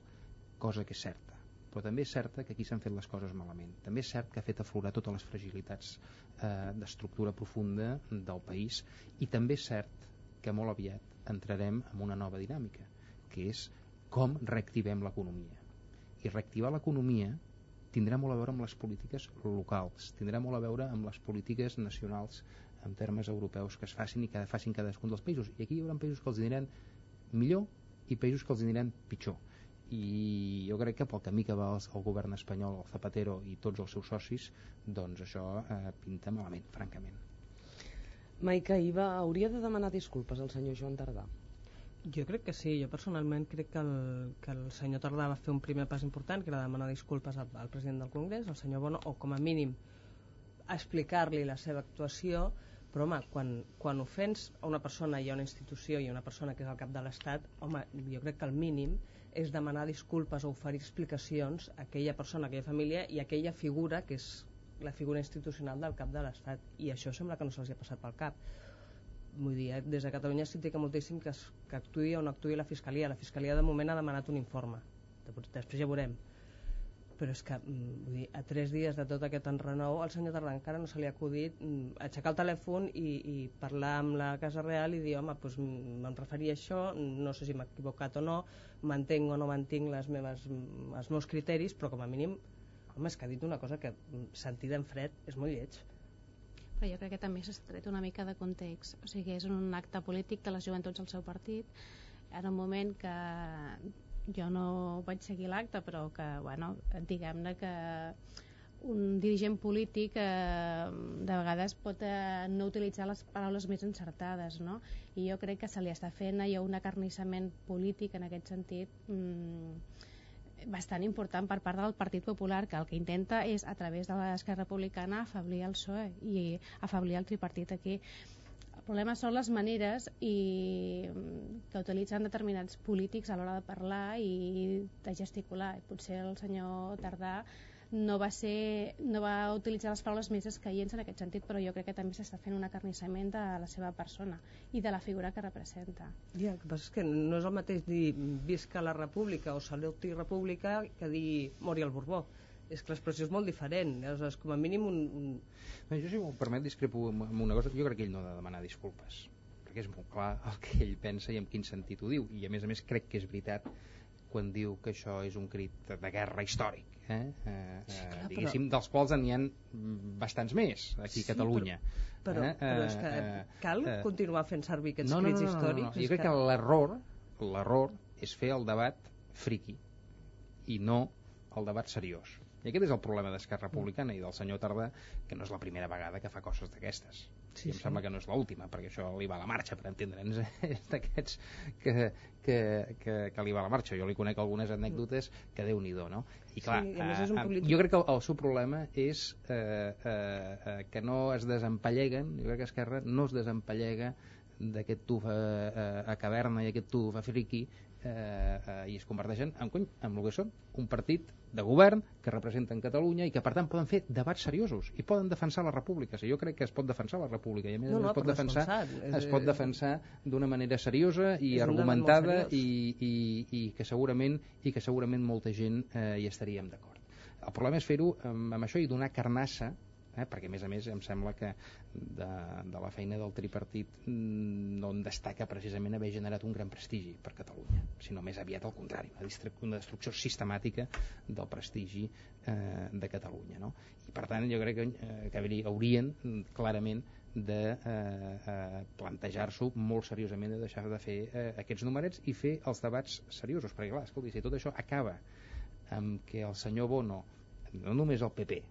cosa que és certa. Però també és certa que aquí s'han fet les coses malament. També és cert que ha fet aflorar totes les fragilitats eh, d'estructura profunda del país i també és cert que molt aviat entrarem en una nova dinàmica, que és com reactivem l'economia. I reactivar l'economia tindrà molt a veure amb les polítiques locals, tindrà molt a veure amb les polítiques nacionals en termes europeus que es facin i que facin cadascun dels països i aquí hi haurà països que els aniran millor i països que els aniran pitjor i jo crec que pel camí que va el, el govern espanyol, el Zapatero i tots els seus socis, doncs això eh, pinta malament, francament. Maica Iva, hauria de demanar disculpes al senyor Joan Tardà? Jo crec que sí, jo personalment crec que el, que el senyor Tardà va fer un primer pas important, que era demanar disculpes al, al president del Congrés, el senyor Bono, o com a mínim explicar-li la seva actuació, però home, quan, quan ofens a una persona i a una institució i a una persona que és el cap de l'Estat, home, jo crec que el mínim és demanar disculpes o oferir explicacions a aquella persona, a aquella família i a aquella figura que és la figura institucional del cap de l'Estat. I això sembla que no se'ls ha passat pel cap. Vull dir, eh, des de Catalunya critica moltíssim que, es, que actuï o no actuï la Fiscalia. La Fiscalia de moment ha demanat un informe. Després ja veurem però és que mm, vull dir, a tres dies de tot aquest enrenou el senyor Tardà encara no se li ha acudit mm, aixecar el telèfon i, i parlar amb la Casa Real i dir home, doncs me'n referia a això no sé si m'he equivocat o no mantenc o no mantinc les meves, els meus criteris però com a mínim home, és que ha dit una cosa que mm, sentida en fred és molt lleig. Però jo crec que també s'ha tret una mica de context. O sigui, és un acte polític de les joventuts del seu partit. En un moment que jo no vaig seguir l'acte però que bueno, diguem-ne que un dirigent polític eh, de vegades pot eh, no utilitzar les paraules més encertades no? i jo crec que se li està fent allò un acarnissament polític en aquest sentit mm, bastant important per part del Partit Popular que el que intenta és a través de l'Esquerra Republicana afablir el PSOE i afablir el tripartit aquí problema són les maneres i mm, que utilitzen determinats polítics a l'hora de parlar i de gesticular. I potser el senyor Tardà no va, ser, no va utilitzar les paraules més escaients en aquest sentit, però jo crec que també s'està fent un acarnissament de la seva persona i de la figura que representa. Ja, el que passa és que no és el mateix dir visca la república o saluti república que dir mori el Borbó és que l'expressió és molt diferent aleshores com a mínim un, un... No, jo si m'ho permet discrepo amb una cosa jo crec que ell no ha de demanar disculpes perquè és molt clar el que ell pensa i en quin sentit ho diu i a més a més crec que és veritat quan diu que això és un crit de guerra històric eh? Eh, sí, clar, eh, diguéssim, però... dels quals n'hi ha bastants més aquí a Catalunya però, però, eh? però és que eh, cal eh, continuar fent servir aquests no, no, crits no, no, històrics no, no. jo crec que, que l'error l'error és fer el debat friqui i no el debat seriós i aquest és el problema d'Esquerra Republicana i del senyor Tardà, que no és la primera vegada que fa coses d'aquestes. Sí, em sí. sembla que no és l'última, perquè això li va a la marxa, per entendre'ns, és d'aquests que, que, que, que li va a la marxa. Jo li conec algunes anècdotes que déu nhi no? I clar, sí, eh, polític... jo crec que el, el seu problema és eh, eh, eh, que no es desempalleguen, jo crec que Esquerra no es desempallega d'aquest tuf a, a, a caverna i aquest tuf a friqui eh, eh, i es converteixen en, cony, en el que són un partit de govern que representen Catalunya i que per tant poden fer debats seriosos i poden defensar la república, si jo crec que es pot defensar la república i a més no, no, es pot defensar és, es pot defensar d'una manera seriosa i argumentada i, i, i que segurament i que segurament molta gent eh, hi estaríem d'acord. El problema és fer-ho amb, amb això i donar carnassa eh? perquè a més a més em sembla que de, de la feina del tripartit mm, no en destaca precisament haver generat un gran prestigi per Catalunya, sinó més aviat al contrari, una, una destrucció sistemàtica del prestigi eh, de Catalunya. No? I per tant jo crec que, eh, que haurien clarament de eh, eh, plantejar-s'ho molt seriosament de deixar de fer eh, aquests numerets i fer els debats seriosos, perquè clar, escolti, si tot això acaba amb que el senyor Bono, no només el PP,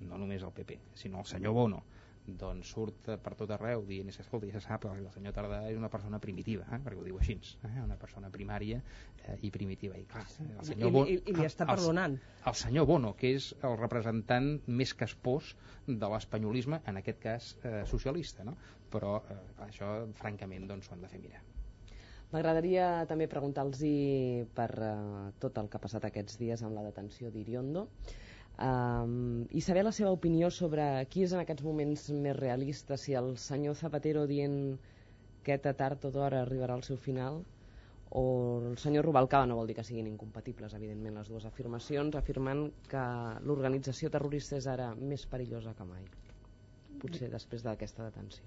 no només el PP, sinó el senyor Bono, doncs surt per tot arreu dient, escolta, ja se sap el senyor Tardà és una persona primitiva, eh? perquè ho diu així, eh? una persona primària eh, i primitiva. I, clar, el senyor Bono, I, i, i li està perdonant. El, el senyor Bono, que és el representant més caspós de l'espanyolisme, en aquest cas eh, socialista, no? però eh, clar, això francament doncs, ho han de fer mirar. M'agradaria també preguntar-los per uh, tot el que ha passat aquests dies amb la detenció d'Iriondo um, i saber la seva opinió sobre qui és en aquests moments més realista, si el senyor Zapatero dient que tard o d'hora arribarà al seu final o el senyor Rubalcaba no vol dir que siguin incompatibles, evidentment, les dues afirmacions, afirmant que l'organització terrorista és ara més perillosa que mai, potser després d'aquesta detenció.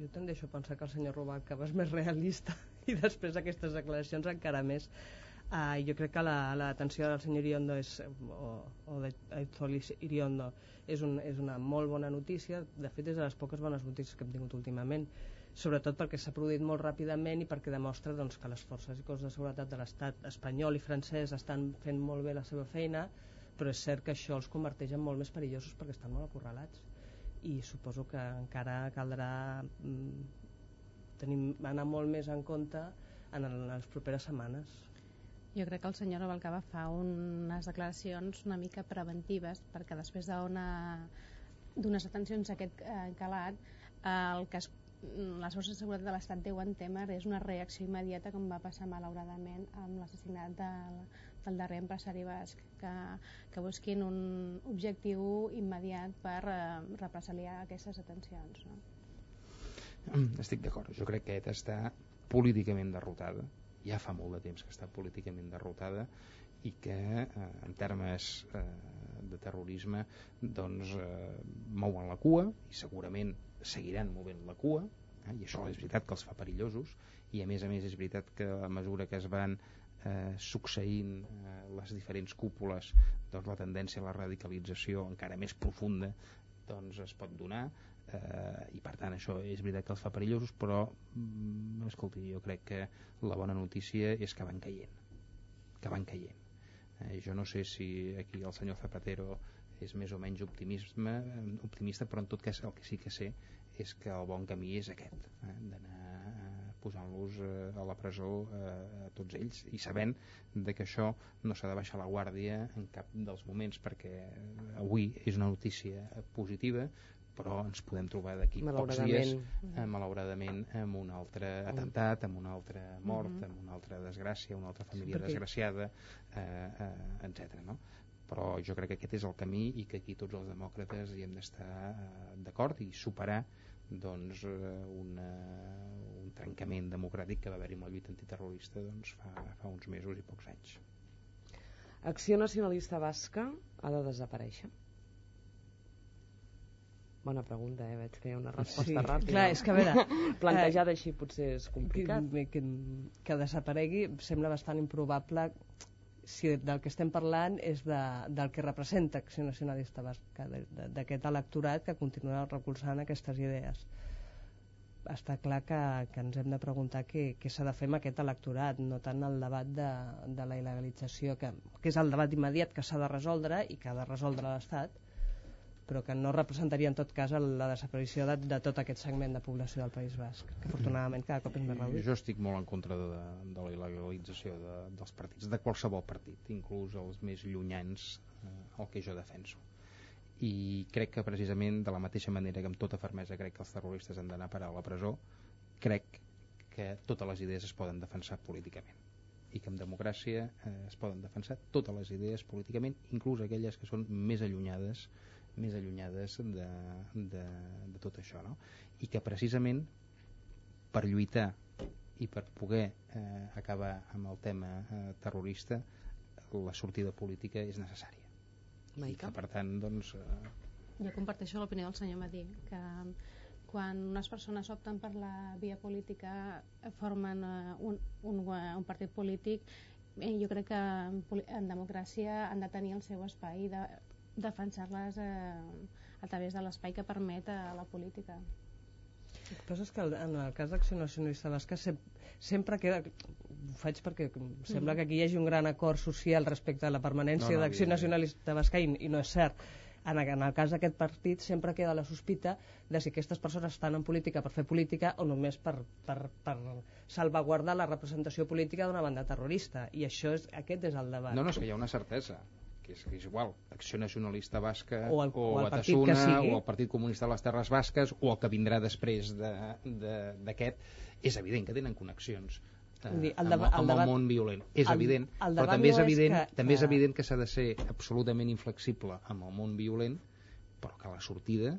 Jo tendeixo a pensar que el senyor Rubalcaba és més realista i després d'aquestes declaracions encara més. Uh, jo crec que la, la detenció del senyor Iriondo és, o, o de Aizolis Iriondo és, un, és una molt bona notícia, de fet és de les poques bones notícies que hem tingut últimament, sobretot perquè s'ha produït molt ràpidament i perquè demostra doncs, que les forces i cossos de seguretat de l'estat espanyol i francès estan fent molt bé la seva feina, però és cert que això els converteix en molt més perillosos perquè estan molt acorralats i suposo que encara caldrà mm, tenim, anar molt més en compte en, en les properes setmanes. Jo crec que el senyor Balcaba fa unes declaracions una mica preventives perquè després d'unes atencions a aquest eh, calat el que es, les forces de seguretat de l'estat deuen temer és una reacció immediata com va passar malauradament amb l'assassinat del, del darrer empresari basc que, que busquin un objectiu immediat per eh, represaliar aquestes atencions no? Estic d'acord, jo crec que ETA està políticament derrotada, ja fa molt de temps que està políticament derrotada i que eh, en termes eh, de terrorisme doncs eh, mouen la cua i segurament seguiran movent la cua eh, i això és veritat que els fa perillosos i a més a més és veritat que a mesura que es van eh, succeint eh, les diferents cúpules doncs la tendència a la radicalització encara més profunda doncs es pot donar eh, i per tant això és veritat que els fa perillosos però mm, escolti, jo crec que la bona notícia és que van caient que van caient. Eh, jo no sé si aquí el senyor Zapatero és més o menys optimisme, optimista però en tot cas el que sí que sé és que el bon camí és aquest eh, d'anar eh, posant-los eh, a la presó eh, a tots ells i sabent de que això no s'ha de baixar la guàrdia en cap dels moments perquè avui és una notícia positiva però ens podem trobar d'aquí pocs dies eh, malauradament amb un altre atemptat, amb una altra mort, mm -hmm. amb una altra desgràcia, una altra família sí, desgraciada, eh, eh, etc. No? Però jo crec que aquest és el camí i que aquí tots els demòcrates hi hem d'estar eh, d'acord i superar doncs, eh, una, un trencament democràtic que va haver-hi amb la lluita antiterrorista doncs, fa, fa uns mesos i pocs anys. Acció Nacionalista Basca ha de desaparèixer? Bona pregunta, eh? Vaig fer una resposta sí, ràpida. Clar, és que a veure... Plantejada eh, així potser és complicat. Que, que, que desaparegui sembla bastant improbable si del que estem parlant és de, del que representa Acció Nacionalista Basca, d'aquest electorat que continua recolzant aquestes idees. Està clar que, que ens hem de preguntar què, què s'ha de fer amb aquest electorat, no tant el debat de, de la il·legalització, que, que és el debat immediat que s'ha de resoldre i que ha de resoldre l'Estat, però que no representaria en tot cas la desaparició de, de tot aquest segment de població del País Basc, que afortunadament cada cop és més reduït. Jo estic molt en contra de, de la il·legalització de, dels partits, de qualsevol partit, inclús els més llunyans eh, el que jo defenso. I crec que precisament de la mateixa manera que amb tota fermesa crec que els terroristes han d'anar a parar a la presó, crec que totes les idees es poden defensar políticament i que en democràcia eh, es poden defensar totes les idees políticament, inclús aquelles que són més allunyades més allunyades de, de, de tot això no? i que precisament per lluitar i per poder eh, acabar amb el tema eh, terrorista la sortida política és necessària Maica. i que per tant doncs, eh... jo comparteixo l'opinió del senyor Madí que quan unes persones opten per la via política formen uh, un, un, uh, un partit polític eh, jo crec que en, en democràcia han de tenir el seu espai de defensar-les eh, a través de l'espai que permet a la política. El que passa és que en el cas d'Acció Nacionalista Basca sempre queda ho faig perquè sembla que aquí hi hagi un gran acord social respecte a la permanència no, no, d'Acció Nacionalista Basca i, i no és cert. En, en el cas d'aquest partit sempre queda la sospita de si aquestes persones estan en política per fer política o només per, per, per salvaguardar la representació política d'una banda terrorista. I això és, aquest és el debat. No, no, és que hi ha una certesa que és, que és igual, Acció Nacionalista Basca o el, o el Atasuna o el Partit Comunista de les Terres Basques o el que vindrà després d'aquest és evident que tenen connexions eh, amb, amb el, el món violent. És el, evident, el però també és evident, és que, també és evident que s'ha de ser absolutament inflexible amb el món violent, però que la sortida,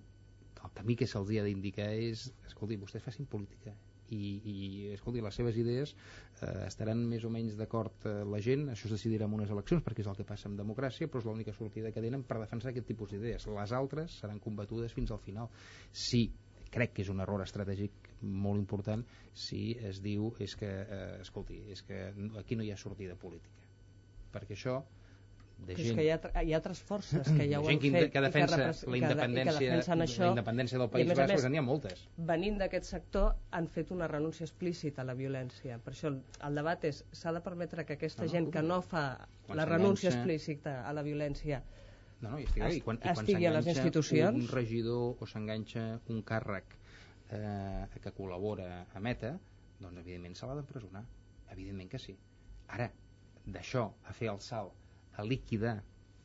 el camí que se'ls ha d'indicar és, escolti, vostès facin política i, i escolti, les seves idees eh, estaran més o menys d'acord eh, la gent, això es decidirà en unes eleccions perquè és el que passa en democràcia, però és l'única sortida que tenen per defensar aquest tipus d'idees. Les altres seran combatudes fins al final. Sí, crec que és un error estratègic molt important si es diu és que, eh, escolti, és que aquí no hi ha sortida política perquè això de gent... És que hi ha, hi ha altres forces que ja ho han fet que defensa i que, la independència, que defensen això, la independència del País Basc, n'hi ha moltes. Venint d'aquest sector han fet una renúncia explícita a la violència. Per això el, el debat és, s'ha de permetre que aquesta no, gent que no fa la renúncia explícita a la violència no, no, i estigui, es, i quan, i quan estigui a les institucions? un regidor o s'enganxa un càrrec eh, que col·labora a Meta doncs evidentment se l'ha d'empresonar evidentment que sí. Ara, d'això a fer el salt a liquidar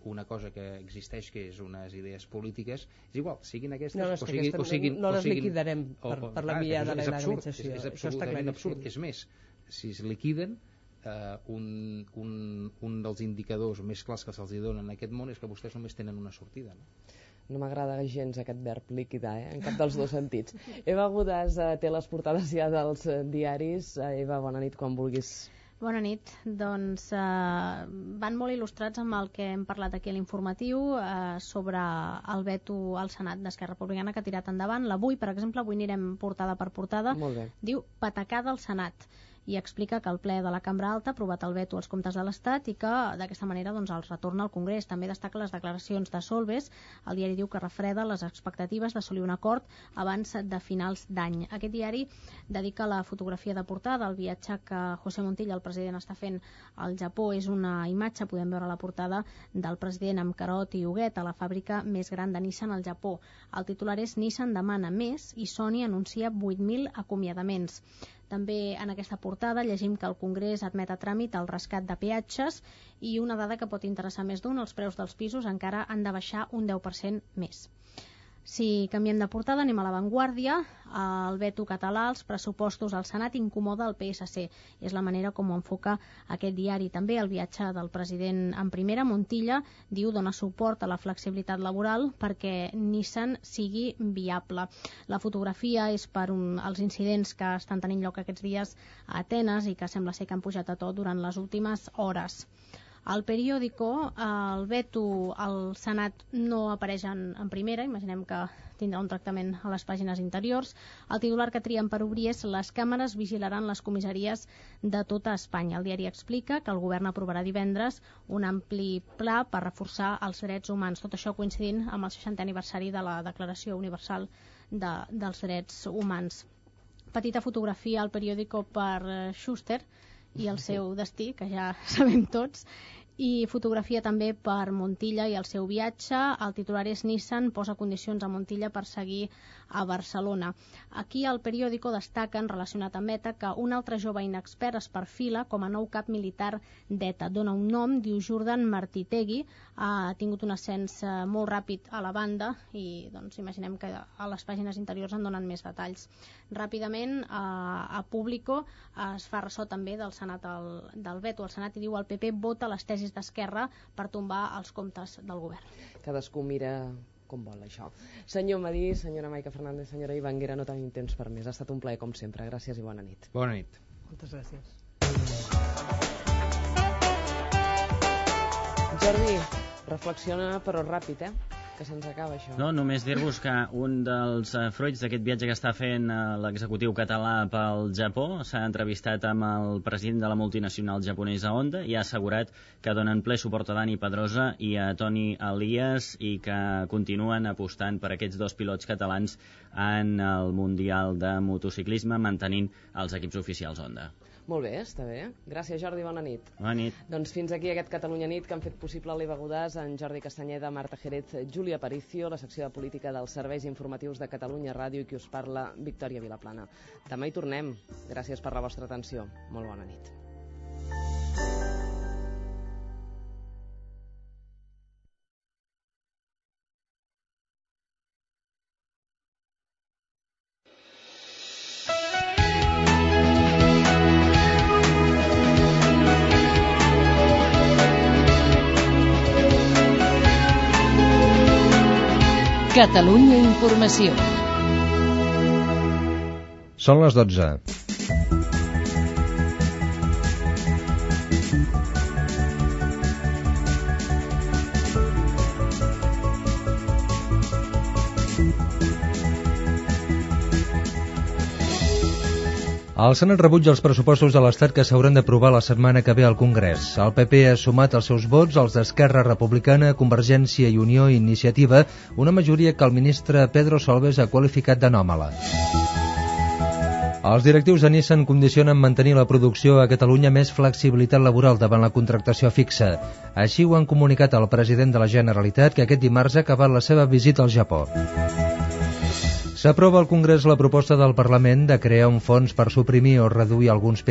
una cosa que existeix que és unes idees polítiques és igual, siguin aquestes no, no, o, siguin, o siguin, no les siguin, liquidarem per, o, per la via de la legalització és, és, absolutament absurd és més, si es liquiden eh, un, un, un dels indicadors més clars que se'ls donen en aquest món és que vostès només tenen una sortida no? no m'agrada gens aquest verb liquidar, eh? en cap dels dos sentits. Eva Godàs eh, té les portades ja dels eh, diaris. Eh, Eva, bona nit, quan vulguis. Bona nit. Doncs eh, van molt il·lustrats amb el que hem parlat aquí a l'informatiu eh, sobre el veto al Senat d'Esquerra Republicana que ha tirat endavant. L'avui, per exemple, avui anirem portada per portada. Molt bé. Diu patacada al Senat i explica que el ple de la Cambra Alta ha aprovat el veto als comptes de l'Estat i que d'aquesta manera doncs, els retorna al Congrés. També destaca les declaracions de Solves. El diari diu que refreda les expectatives d'assolir un acord abans de finals d'any. Aquest diari dedica la fotografia de portada al viatge que José Montilla, el president, està fent al Japó. És una imatge, podem veure la portada del president amb carot i hoguet a la fàbrica més gran de Nissan al Japó. El titular és Nissan demana més i Sony anuncia 8.000 acomiadaments. També en aquesta portada llegim que el Congrés admet a tràmit el rescat de peatges i una dada que pot interessar més d'un, els preus dels pisos encara han de baixar un 10% més. Si canviem de portada, anem a l'avantguàrdia. El veto català, els pressupostos al Senat incomoda el PSC. És la manera com ho enfoca aquest diari. També el viatge del president en primera, Montilla, diu dona suport a la flexibilitat laboral perquè Nissan sigui viable. La fotografia és per un, els incidents que estan tenint lloc aquests dies a Atenes i que sembla ser que han pujat a tot durant les últimes hores. Al periòdico, el veto al Senat no apareix en, en primera, imaginem que tindrà un tractament a les pàgines interiors. El titular que trien per obrir és les càmeres vigilaran les comissaries de tota Espanya. El diari explica que el govern aprovarà divendres un ampli pla per reforçar els drets humans. Tot això coincidint amb el 60è aniversari de la Declaració Universal de, dels Drets Humans. Petita fotografia al periòdico per Schuster i el seu destí, que ja sabem tots, i fotografia també per Montilla i el seu viatge. El titular és Nissan posa condicions a Montilla per seguir a Barcelona. Aquí el periòdico destaca, en relacionat amb ETA, que un altre jove inexpert es perfila com a nou cap militar d'ETA. Dona un nom, diu Jordan Martitegui, ha tingut un ascens eh, molt ràpid a la banda i doncs imaginem que a les pàgines interiors en donen més detalls. Ràpidament, a, a Público es fa ressò també del Senat el, del veto al Senat i diu el PP vota les tesis d'Esquerra per tombar els comptes del govern. Cadascú mira com vol això. Senyor Madí, senyora Maica Fernández, senyora Ivanguera, no tenim temps per més. Ha estat un plaer com sempre. Gràcies i bona nit. Bona nit. Moltes gràcies. Jordi, reflexiona però ràpid, eh? Que se'ns acaba això. No, només dir-vos que un dels uh, fruits d'aquest viatge que està fent uh, l'executiu català pel Japó s'ha entrevistat amb el president de la multinacional japonesa Honda i ha assegurat que donen ple suport a Dani Pedrosa i a Toni Elias i que continuen apostant per aquests dos pilots catalans en el Mundial de Motociclisme mantenint els equips oficials Honda. Molt bé, està bé. Gràcies, Jordi, bona nit. Bona nit. Doncs fins aquí aquest Catalunya Nit que han fet possible l'Eva Godàs, en Jordi Castanyeda, Marta Jerez, Júlia Aparicio, la secció de política dels serveis informatius de Catalunya Ràdio i qui us parla, Victòria Vilaplana. Demà hi tornem. Gràcies per la vostra atenció. Molt bona nit. Catalunya Informació. Són les 12. El Senat rebutja els pressupostos de l'Estat que s'hauran d'aprovar la setmana que ve al Congrés. El PP ha sumat els seus vots als d'Esquerra Republicana, Convergència i Unió i Iniciativa, una majoria que el ministre Pedro Solbes ha qualificat d'anòmala. Els directius de Nissan condicionen mantenir la producció a Catalunya més flexibilitat laboral davant la contractació fixa. Així ho han comunicat al president de la Generalitat que aquest dimarts ha acabat la seva visita al Japó. S'aprova al Congrés la proposta del Parlament de crear un fons per suprimir o reduir alguns